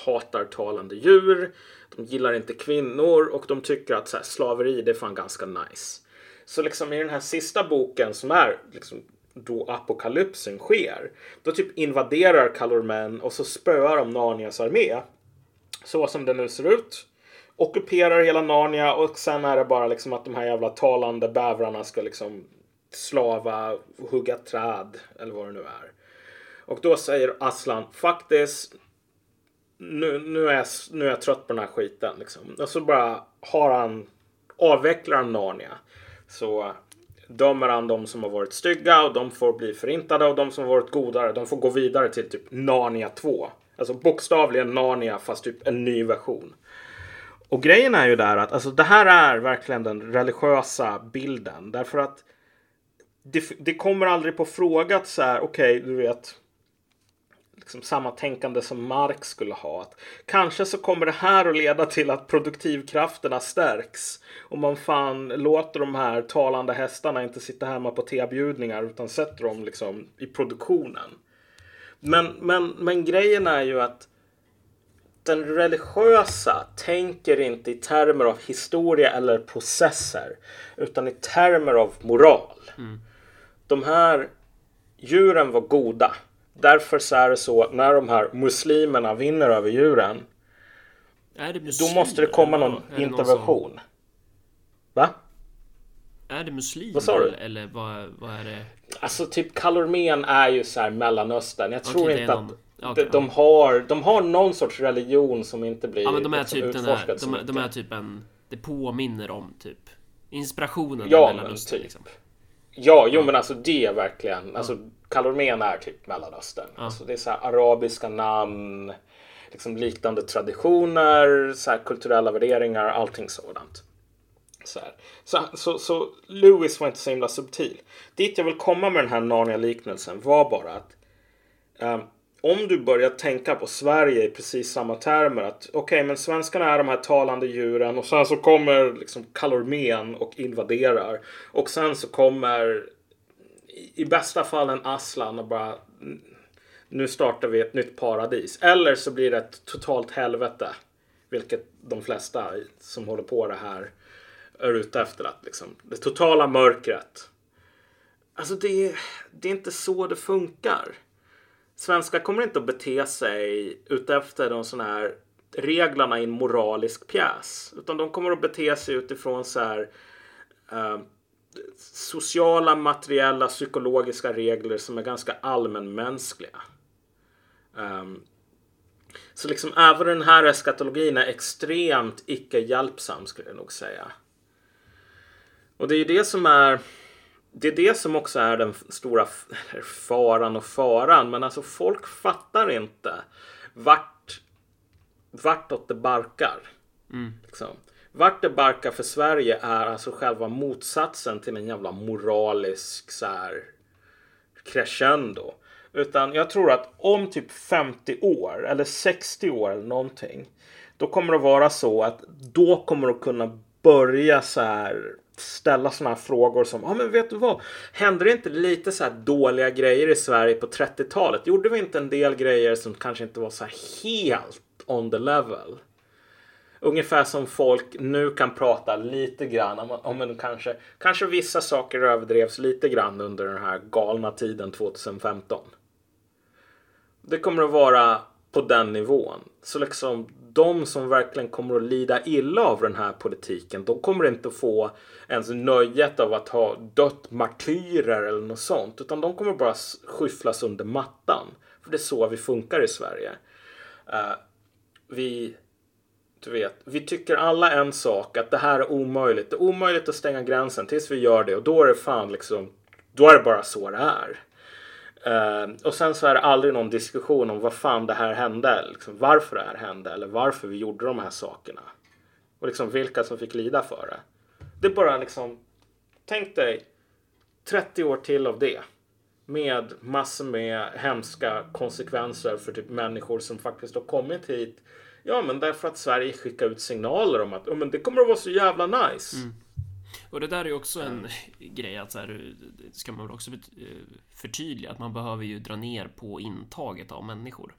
hatar talande djur. De gillar inte kvinnor och de tycker att så här, slaveri det är fan ganska nice. Så liksom i den här sista boken som är liksom då apokalypsen sker. Då typ invaderar Kalormen och så spöar de Narnias armé. Så som det nu ser ut. Ockuperar hela Narnia och sen är det bara liksom att de här jävla talande bävrarna ska liksom slava, hugga träd eller vad det nu är. Och då säger Aslan faktiskt nu, nu, är jag, nu är jag trött på den här skiten. Liksom. Och så bara har han avvecklar han Narnia. Så dömer han de som har varit stygga och de får bli förintade och de som har varit godare de får gå vidare till typ Narnia 2. Alltså bokstavligen Narnia fast typ en ny version. Och grejen är ju där att alltså, det här är verkligen den religiösa bilden. Därför att det, det kommer aldrig på fråga att så här, okej, okay, du vet. Liksom samma tänkande som Marx skulle ha. Att kanske så kommer det här att leda till att produktivkrafterna stärks. Om man fan låter de här talande hästarna inte sitta hemma på tebjudningar utan sätter dem liksom i produktionen. Men, men, men grejen är ju att den religiösa tänker inte i termer av historia eller processer utan i termer av moral. Mm. De här djuren var goda. Därför så är det så att när de här muslimerna vinner över djuren då måste det komma någon intervention. Någon som... Va? Är det muslimer vad sa du? eller vad, vad är det? Alltså typ Kalormen är ju så här Mellanöstern. Jag tror okay, inte att Okay, de, de, har, de har någon sorts religion som inte blir ja, men de är liksom typ den här, de, de, är typ en... Det påminner om typ inspirationen ja, Mellanöstern. Typ. Liksom. Ja, jo men alltså det är verkligen. Ja. Alltså Kalormen är typ Mellanöstern. Ja. Alltså, det är så här arabiska namn, liksom liknande traditioner, så här kulturella värderingar, allting sådant. Så, så, så, så, Lewis var inte så himla subtil. Dit jag vill komma med den här Narnia-liknelsen var bara att um, om du börjar tänka på Sverige i precis samma termer. att Okej, okay, men svenskarna är de här talande djuren och sen så kommer liksom Kalormen och invaderar. Och sen så kommer i bästa fall en Aslan och bara nu startar vi ett nytt paradis. Eller så blir det ett totalt helvete. Vilket de flesta som håller på det här är ute efter. Att liksom, det totala mörkret. Alltså det, det är inte så det funkar. Svenskar kommer inte att bete sig utefter de sådana här reglerna i en moralisk pjäs. Utan de kommer att bete sig utifrån så här uh, sociala, materiella, psykologiska regler som är ganska allmänmänskliga. Um, så liksom även den här eskatologin är extremt icke-hjälpsam skulle jag nog säga. Och det är ju det som är det är det som också är den stora faran och faran. Men alltså folk fattar inte vart, vartåt det barkar. Mm. Liksom. Vart det barkar för Sverige är alltså själva motsatsen till en jävla moralisk så här crescendo. Utan jag tror att om typ 50 år eller 60 år eller någonting. Då kommer det vara så att då kommer det kunna börja så här ställa sådana här frågor som, ja ah, men vet du vad? Hände det inte lite så här dåliga grejer i Sverige på 30-talet? Gjorde vi inte en del grejer som kanske inte var så här helt on the level? Ungefär som folk nu kan prata lite grann om, om en kanske, kanske vissa saker överdrevs lite grann under den här galna tiden 2015. Det kommer att vara på den nivån. Så liksom de som verkligen kommer att lida illa av den här politiken, de kommer inte att få ens nöjet av att ha dött martyrer eller något sånt. Utan de kommer bara skyfflas under mattan. För det är så vi funkar i Sverige. Uh, vi, du vet, vi tycker alla en sak, att det här är omöjligt. Det är omöjligt att stänga gränsen tills vi gör det och då är det fan liksom, då är det bara så det är. Uh, och sen så är det aldrig någon diskussion om vad fan det här hände. Liksom, varför det här hände eller varför vi gjorde de här sakerna. Och liksom vilka som fick lida för det. Det är bara liksom. Tänk dig 30 år till av det. Med massor med hemska konsekvenser för typ människor som faktiskt har kommit hit. Ja, men därför att Sverige skickar ut signaler om att oh, men det kommer att vara så jävla nice. Mm. Och det där är ju också en mm. grej att så här, ska man väl också eh, förtydliga att man behöver ju dra ner på intaget av människor.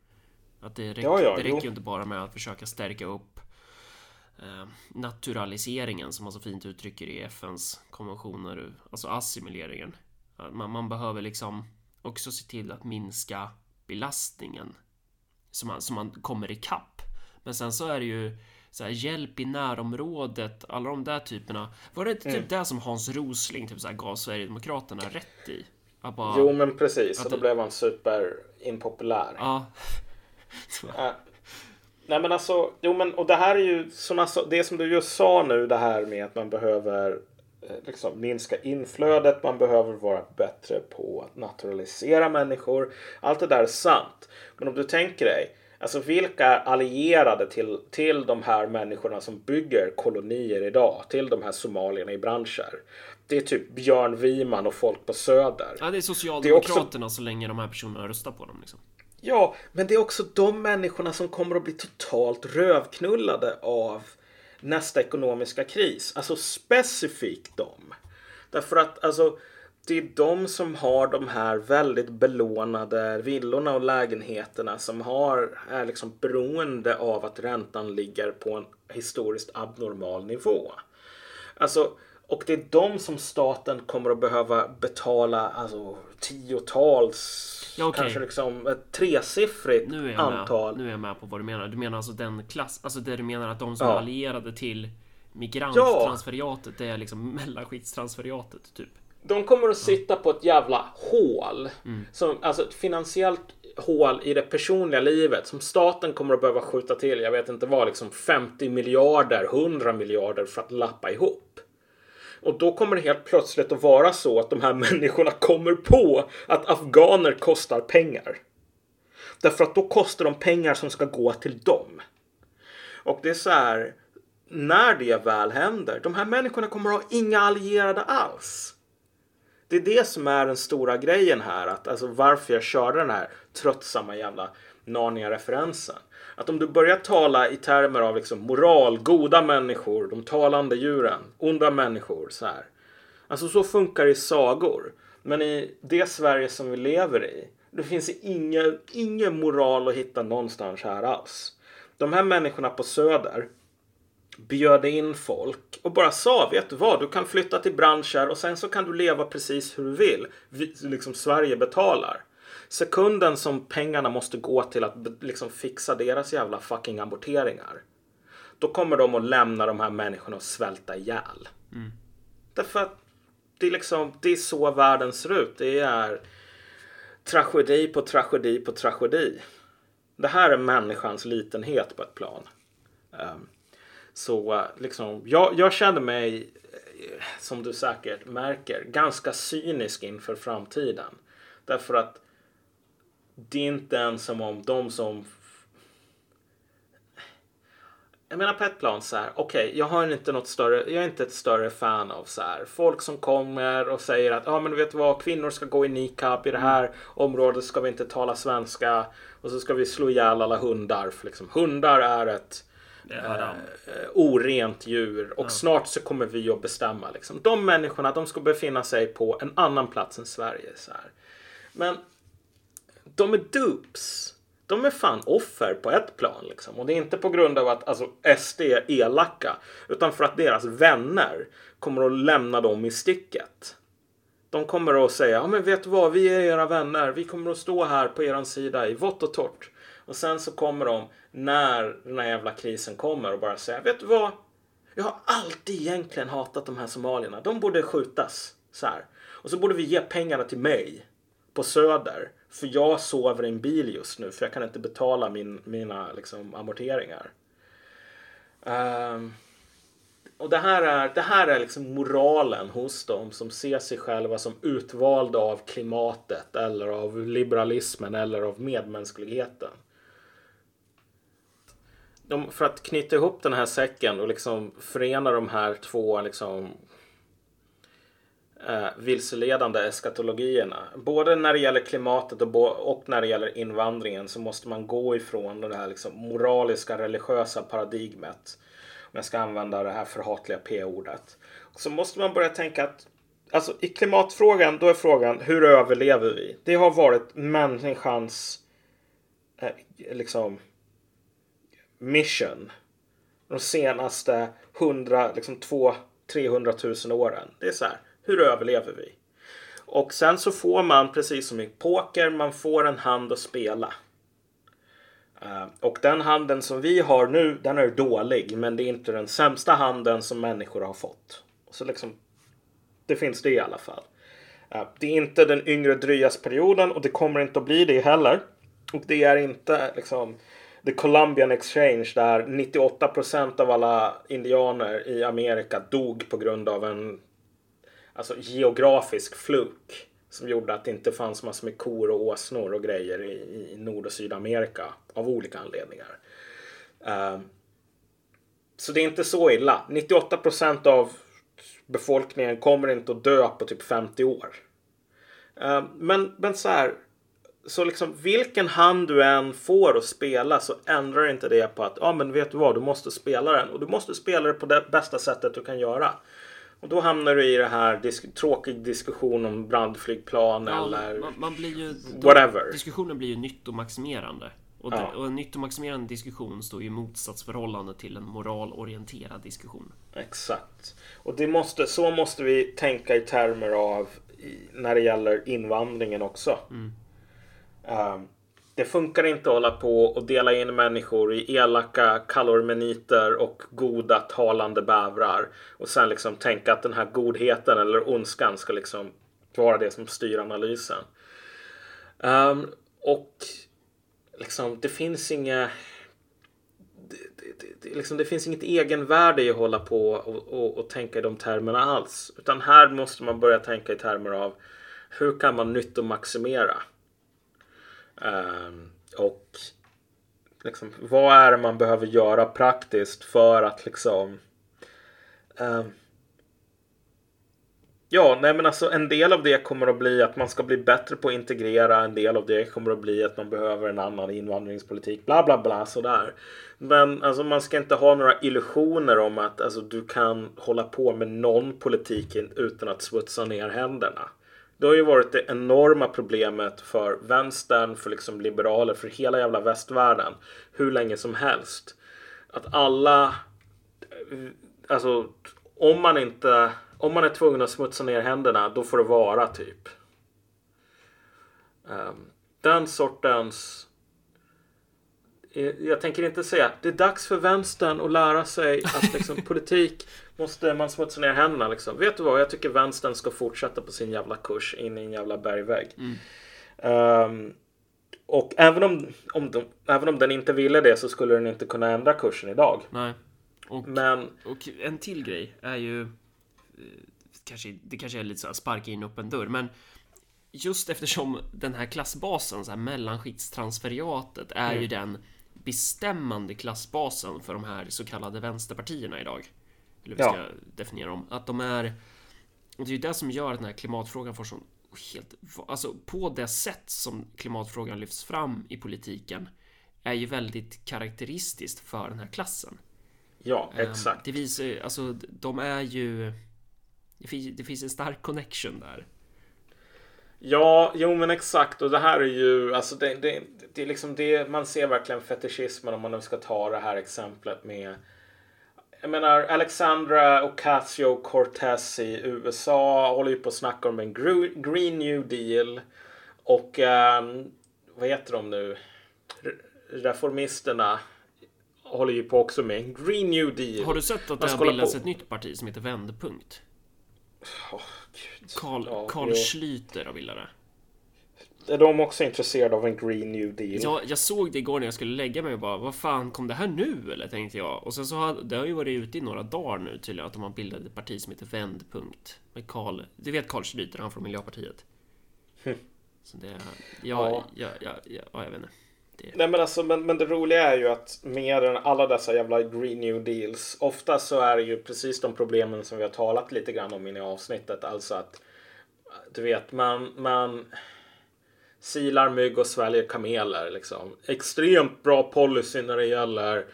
Att det, räcker, ja, ja, det räcker ju inte bara med att försöka stärka upp eh, naturaliseringen som man så fint uttrycker i FNs konventioner, alltså assimileringen. Man, man behöver liksom också se till att minska belastningen så man, så man kommer ikapp. Men sen så är det ju så här, hjälp i närområdet, alla de där typerna. Var det inte typ mm. det som Hans Rosling typ så här, gav Sverigedemokraterna rätt i? Bara, jo men precis, och då det... blev han super impopulär. Ja. äh, nej men alltså, jo men och det här är ju som alltså, det som du just sa nu det här med att man behöver eh, liksom minska inflödet, man behöver vara bättre på att naturalisera människor. Allt det där är sant. Men om du tänker dig, alltså vilka är allierade till, till de här människorna som bygger kolonier idag, till de här somalierna i branscher? Det är typ Björn Wiman och folk på Söder. Ja, det är Socialdemokraterna också... så länge de här personerna röstar på dem. Liksom. Ja, men det är också de människorna som kommer att bli totalt rövknullade av nästa ekonomiska kris. Alltså specifikt dem. Därför att alltså det är de som har de här väldigt belånade villorna och lägenheterna som har, är liksom beroende av att räntan ligger på en historiskt abnormal nivå. Alltså, och det är de som staten kommer att behöva betala alltså, tiotals Ja, okay. Kanske liksom ett tresiffrigt nu är antal. Med. Nu är jag med på vad du menar. Du menar alltså den klass, alltså det du menar att de som ja. är allierade till migranttransferiatet, ja. det är liksom mellanskiktstransferiatet typ. De kommer att sitta på ett jävla hål. Mm. Som, alltså ett finansiellt hål i det personliga livet som staten kommer att behöva skjuta till. Jag vet inte vad, liksom 50 miljarder, 100 miljarder för att lappa ihop. Och då kommer det helt plötsligt att vara så att de här människorna kommer på att afghaner kostar pengar. Därför att då kostar de pengar som ska gå till dem. Och det är så här, när det väl händer, de här människorna kommer att ha inga allierade alls. Det är det som är den stora grejen här, att alltså varför jag körde den här tröttsamma jävla Narnia-referensen. Att om du börjar tala i termer av liksom moral, goda människor, de talande djuren, onda människor. Så här. Alltså så funkar det i sagor. Men i det Sverige som vi lever i, det finns ingen, ingen moral att hitta någonstans här alls. De här människorna på Söder bjöd in folk och bara sa, vet du vad, du kan flytta till branscher och sen så kan du leva precis hur du vill. Vi, liksom Sverige betalar sekunden som pengarna måste gå till att liksom fixa deras jävla fucking amorteringar. Då kommer de att lämna de här människorna och svälta ihjäl. Mm. Därför att det är liksom, det är så världen ser ut. Det är tragedi på tragedi på tragedi. Det här är människans litenhet på ett plan. Um, så liksom, jag, jag kände mig, eh, som du säkert märker, ganska cynisk inför framtiden. Därför att det är inte ens som om de som jag menar på ett plan så här, okej, okay, jag har inte något större, jag är inte ett större fan av så här folk som kommer och säger att ja, ah, men du vet vad, kvinnor ska gå i niqab i det här mm. området ska vi inte tala svenska och så ska vi slå ihjäl alla hundar. För liksom, hundar är ett eh, orent djur och ja. snart så kommer vi att bestämma liksom. De människorna, de ska befinna sig på en annan plats än Sverige. Så här. Men de är dupes. De är fan offer på ett plan liksom. Och det är inte på grund av att alltså, SD är elaka. Utan för att deras vänner kommer att lämna dem i sticket. De kommer att säga, ja men vet du vad, vi är era vänner. Vi kommer att stå här på eran sida i vått och torrt. Och sen så kommer de när den här jävla krisen kommer och bara säger vet du vad? Jag har alltid egentligen hatat de här somalierna. De borde skjutas. Så här. Och så borde vi ge pengarna till mig på Söder. För jag sover i en bil just nu för jag kan inte betala min, mina liksom, amorteringar. Um, och det här är, det här är liksom moralen hos dem som ser sig själva som utvalda av klimatet eller av liberalismen eller av medmänskligheten. De, för att knyta ihop den här säcken och liksom förena de här två liksom eh, vilseledande eskatologierna. Både när det gäller klimatet och, och när det gäller invandringen så måste man gå ifrån det här liksom moraliska religiösa paradigmet. Om jag ska använda det här förhatliga p-ordet. Så måste man börja tänka att alltså, i klimatfrågan då är frågan hur överlever vi? Det har varit människans eh, liksom mission de senaste 100, liksom 2 300 000 åren. Det är så här. Hur överlever vi? Och sen så får man precis som i poker, man får en hand att spela. Eh, och den handen som vi har nu, den är dålig, men det är inte den sämsta handen som människor har fått. Så liksom, det finns det i alla fall. Eh, det är inte den yngre dryasperioden och det kommer inte att bli det heller. Och det är inte liksom The Columbian Exchange där 98% av alla indianer i Amerika dog på grund av en alltså geografisk fluk som gjorde att det inte fanns massor med kor och åsnor och grejer i, i Nord och Sydamerika av olika anledningar. Uh, så det är inte så illa. 98 procent av befolkningen kommer inte att dö på typ 50 år. Uh, men, men så här. Så liksom vilken hand du än får att spela så ändrar inte det på att ja men vet du vad du måste spela den och du måste spela det på det bästa sättet du kan göra. Och då hamnar du i det här disk tråkig diskussion om brandflygplan ja, eller man, man blir ju, whatever. Diskussionen blir ju nyttomaximerande. Och, ja. och en nyttomaximerande diskussion står i motsatsförhållande till en moralorienterad diskussion. Exakt. Och det måste, så måste vi tänka i termer av när det gäller invandringen också. Mm. Um, det funkar inte att hålla på och dela in människor i elaka kalormeniter och goda talande bävrar. Och sen liksom tänka att den här godheten eller ondskan ska liksom vara det som styr analysen. Um, och liksom, det finns inga... Det, det, det, liksom, det finns inget egenvärde i att hålla på och, och, och, tänka i de termerna alls. Utan här måste man börja tänka i termer av hur kan man nyttomaximera? Um, och liksom, vad är det man behöver göra praktiskt för att liksom um, Ja, nej men alltså en del av det kommer att bli att man ska bli bättre på att integrera. En del av det kommer att bli att man behöver en annan invandringspolitik. Bla bla bla sådär. Men alltså man ska inte ha några illusioner om att alltså, du kan hålla på med någon politik utan att smutsa ner händerna. Det har ju varit det enorma problemet för vänstern, för liksom liberaler, för hela jävla västvärlden. Hur länge som helst. Att alla... Alltså, om man inte... Om man är tvungen att smutsa ner händerna, då får det vara typ. Um, den sortens jag tänker inte säga det är dags för vänstern att lära sig att liksom, politik måste man smutsa ner händerna. Liksom. Vet du vad? Jag tycker vänstern ska fortsätta på sin jävla kurs in i en jävla bergvägg. Mm. Um, och även om, om de, även om den inte ville det så skulle den inte kunna ändra kursen idag. Nej. Och, Men, och en till grej är ju eh, kanske, det kanske är lite så här sparka in upp en dörr, men just eftersom den här klassbasen, så här mellanskiktstransferiatet, är mm. ju den bestämmande klassbasen för de här så kallade vänsterpartierna idag. Eller vi ska definiera dem. Att de är... Och det är ju det som gör att den här klimatfrågan får sån helt... Alltså på det sätt som klimatfrågan lyfts fram i politiken är ju väldigt karaktäristiskt för den här klassen. Ja, ehm, exakt. Det visar alltså, de är ju... Det finns, det finns en stark connection där. Ja, jo men exakt. Och det här är ju, alltså det, det, det är liksom det, man ser verkligen fetischismen om man nu ska ta det här exemplet med jag menar, Alexandra Ocasio Cortez i USA håller ju på att snacka om en Green New Deal. Och um, vad heter de nu? Reformisterna håller ju på också med en Green New Deal. Har du sett att det har bildats ett nytt parti som heter Vändpunkt? Oh, Carl, ja, Carl Schlüter har bildat det. Är de också intresserade av en Green New Deal? Ja, jag såg det igår när jag skulle lägga mig och bara Vad fan, kom det här nu eller? Tänkte jag. Och sen så har det har ju varit ute i några dagar nu tydligen att de har bildat ett parti som heter Vändpunkt. Med Carl, du vet Carl Schlüter, han från Miljöpartiet. Hm. Så det, ja, ja, ja, ja, ja, ja jag vet inte. Det... Nej men alltså, men, men det roliga är ju att med alla dessa jävla Green New Deals. Ofta så är det ju precis de problemen som vi har talat lite grann om i avsnittet. Alltså att du vet, man, man silar mygg och sväljer kameler. Liksom. Extremt bra policy när det gäller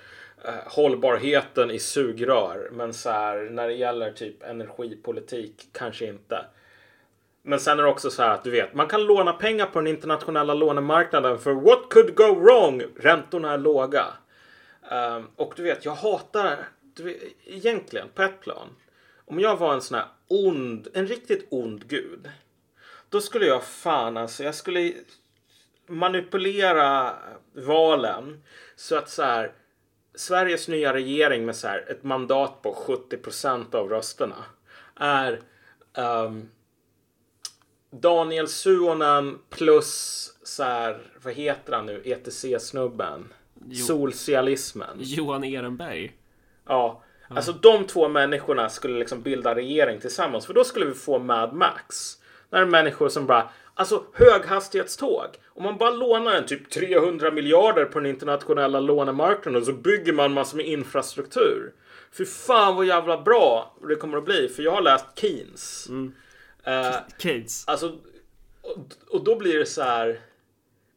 eh, hållbarheten i sugrör. Men så här, när det gäller typ energipolitik, kanske inte. Men sen är det också så här att du vet, man kan låna pengar på den internationella lånemarknaden för what could go wrong? Räntorna är låga. Um, och du vet, jag hatar, du vet, egentligen på ett plan. Om jag var en sån här ond, en riktigt ond gud. Då skulle jag fan alltså, jag skulle manipulera valen så att så här Sveriges nya regering med så här ett mandat på 70% av rösterna är um, Daniel Suonen plus så här, vad heter han nu, ETC-snubben? Socialismen. Johan Ehrenberg. Ja, Alltså de två människorna skulle liksom bilda regering tillsammans. För då skulle vi få Mad Max. Det är människor som bara, alltså höghastighetståg. Om man bara lånar en typ 300 miljarder på den internationella lånemarknaden så bygger man massor med infrastruktur. Fy fan vad jävla bra det kommer att bli. För jag har läst Keynes. Eh, Keynes. Alltså, och, och då blir det så här.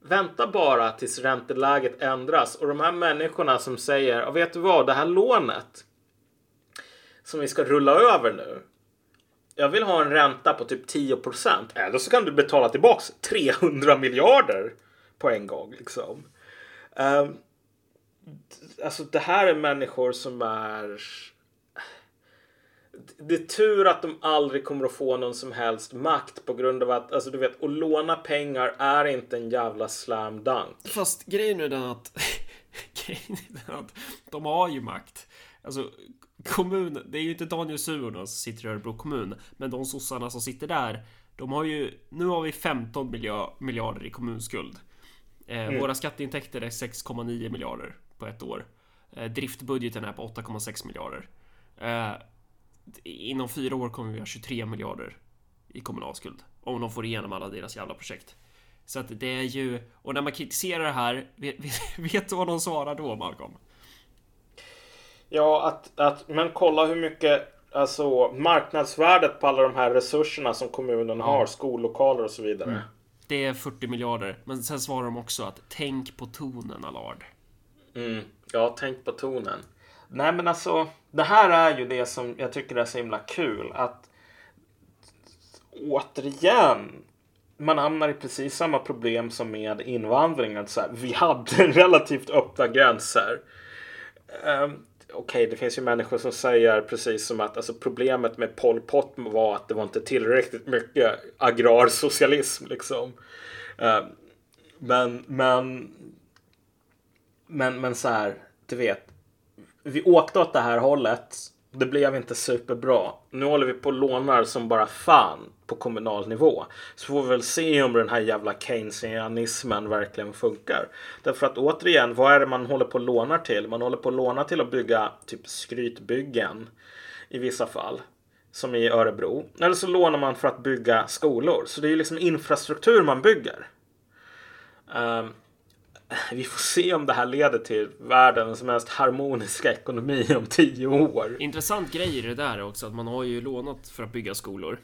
Vänta bara tills ränteläget ändras och de här människorna som säger, "Ja, vet du vad, det här lånet som vi ska rulla över nu. Jag vill ha en ränta på typ 10 Eller så kan du betala tillbaks 300 miljarder på en gång. Liksom. Um, alltså det här är människor som är... Det är tur att de aldrig kommer att få någon som helst makt på grund av att, alltså du vet, att låna pengar är inte en jävla slam dunk. Fast grejen är den att... grejen är den att de har ju makt. Alltså kommunen, det är ju inte Daniel Suhonen som sitter i Örebro kommun. Men de sossarna som sitter där. De har ju, nu har vi 15 miljard, miljarder i kommunskuld. Eh, Våra skatteintäkter är 6,9 miljarder på ett år. Eh, driftbudgeten är på 8,6 miljarder. Eh, inom fyra år kommer vi ha 23 miljarder i kommunalskuld. Om de får igenom alla deras jävla projekt. Så att det är ju, och när man kritiserar det här, vet, vet, vet du vad de svarar då, Malcolm? Ja, att, att, men kolla hur mycket alltså, marknadsvärdet på alla de här resurserna som kommunen har, skollokaler och så vidare. Det är 40 miljarder, men sen svarar de också att tänk på tonen, Allard. Mm. Ja, tänk på tonen. Nej, men alltså, det här är ju det som jag tycker är så himla kul. Att återigen, man hamnar i precis samma problem som med invandring. Att så här, vi hade relativt öppna gränser. Um, Okej, det finns ju människor som säger precis som att alltså, problemet med Pol Pot var att det var inte tillräckligt mycket agrarsocialism. Liksom. Uh, men, men, men, men så här, du vet. Vi åkte åt det här hållet. Det blev inte superbra. Nu håller vi på och lånar som bara fan på kommunal nivå. Så får vi väl se om den här jävla keynesianismen verkligen funkar. Därför att återigen, vad är det man håller på och lånar till? Man håller på att låna till att bygga typ skrytbyggen i vissa fall. Som i Örebro. Eller så lånar man för att bygga skolor. Så det är ju liksom infrastruktur man bygger. Um, vi får se om det här leder till världens mest harmoniska ekonomi om tio år. Intressant grej i det där är också att man har ju lånat för att bygga skolor.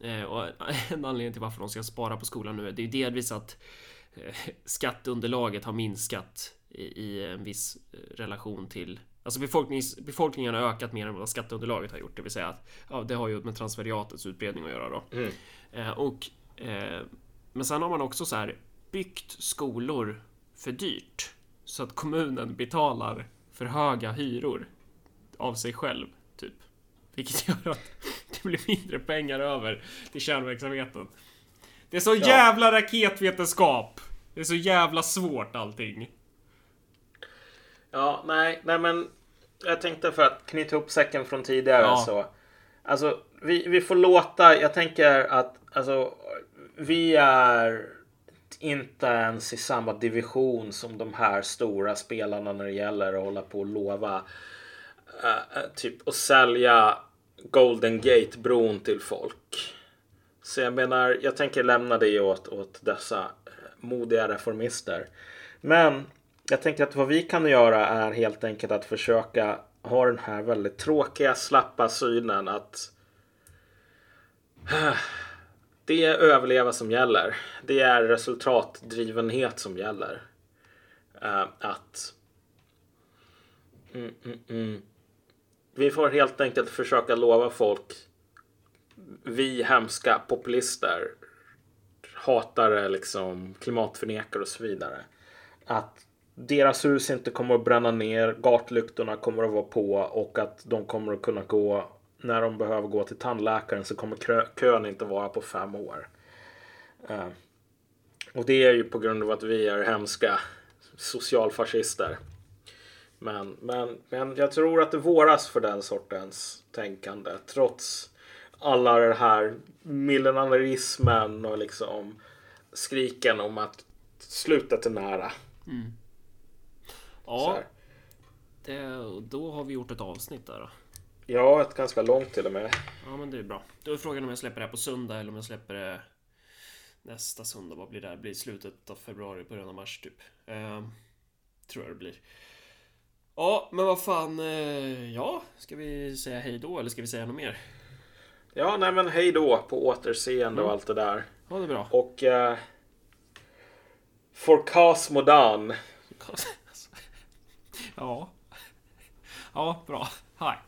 Eh, och en anledning till varför de ska spara på skolan nu är det är delvis att eh, skatteunderlaget har minskat i, en viss eh, relation till Alltså befolknings, befolkningen har ökat mer än vad skatteunderlaget har gjort. Det vill säga att ja, det har ju med transferiatets utbredning att göra då. Mm. Och, men sen har man också så här byggt skolor för dyrt. Så att kommunen betalar för höga hyror av sig själv, typ. Vilket gör att det blir mindre pengar över till kärnverksamheten. Det är så jävla raketvetenskap! Det är så jävla svårt allting. Ja, nej, nej men jag tänkte för att knyta ihop säcken från tidigare Ja. så. Alltså, vi, vi får låta, jag tänker att alltså, vi är inte ens i samma division som de här stora spelarna när det gäller att hålla på och lova uh, typ att sälja Golden Gate-bron till folk. Så jag menar, jag tänker lämna det åt, åt dessa eh, modiga reformister. Men jag tänker att vad vi kan göra är helt enkelt att försöka ha den här väldigt tråkiga, slappa synen att det är överleva som gäller. Det är resultatdrivenhet som gäller. Uh, att mm, mm, mm. vi får helt enkelt försöka lova folk vi hemska populister hatare, liksom klimatförnekare och så vidare. Att deras hus inte kommer att bränna ner, gatlyktorna kommer att vara på och att de kommer att kunna gå när de behöver gå till tandläkaren så kommer kö- kön inte vara på fem år. Eh, och det är ju på grund av att vi är hemska socialfascister. Men, men, men jag tror att det våras för den sortens tänkande trots alla den här millenarismen och liksom skriken om att slutet är nära. Så Ja, det, då har vi gjort ett avsnitt där då. Ja, ett ganska långt till och med. Ja, men det är bra. Då är frågan om jag släpper det här på söndag eller om jag släpper det nästa söndag. Vad blir det? Det blir slutet av februari, början av mars typ. Eh, tror jag det blir. Ja, men vad fan. Eh, ja, ska vi säga hej då eller ska vi säga något mer? Ja, nej men hej då på återseende och Mm. allt det där. Ha det bra. Och... Eh, for Cosmodan. Ja. Ja, bra. Hej.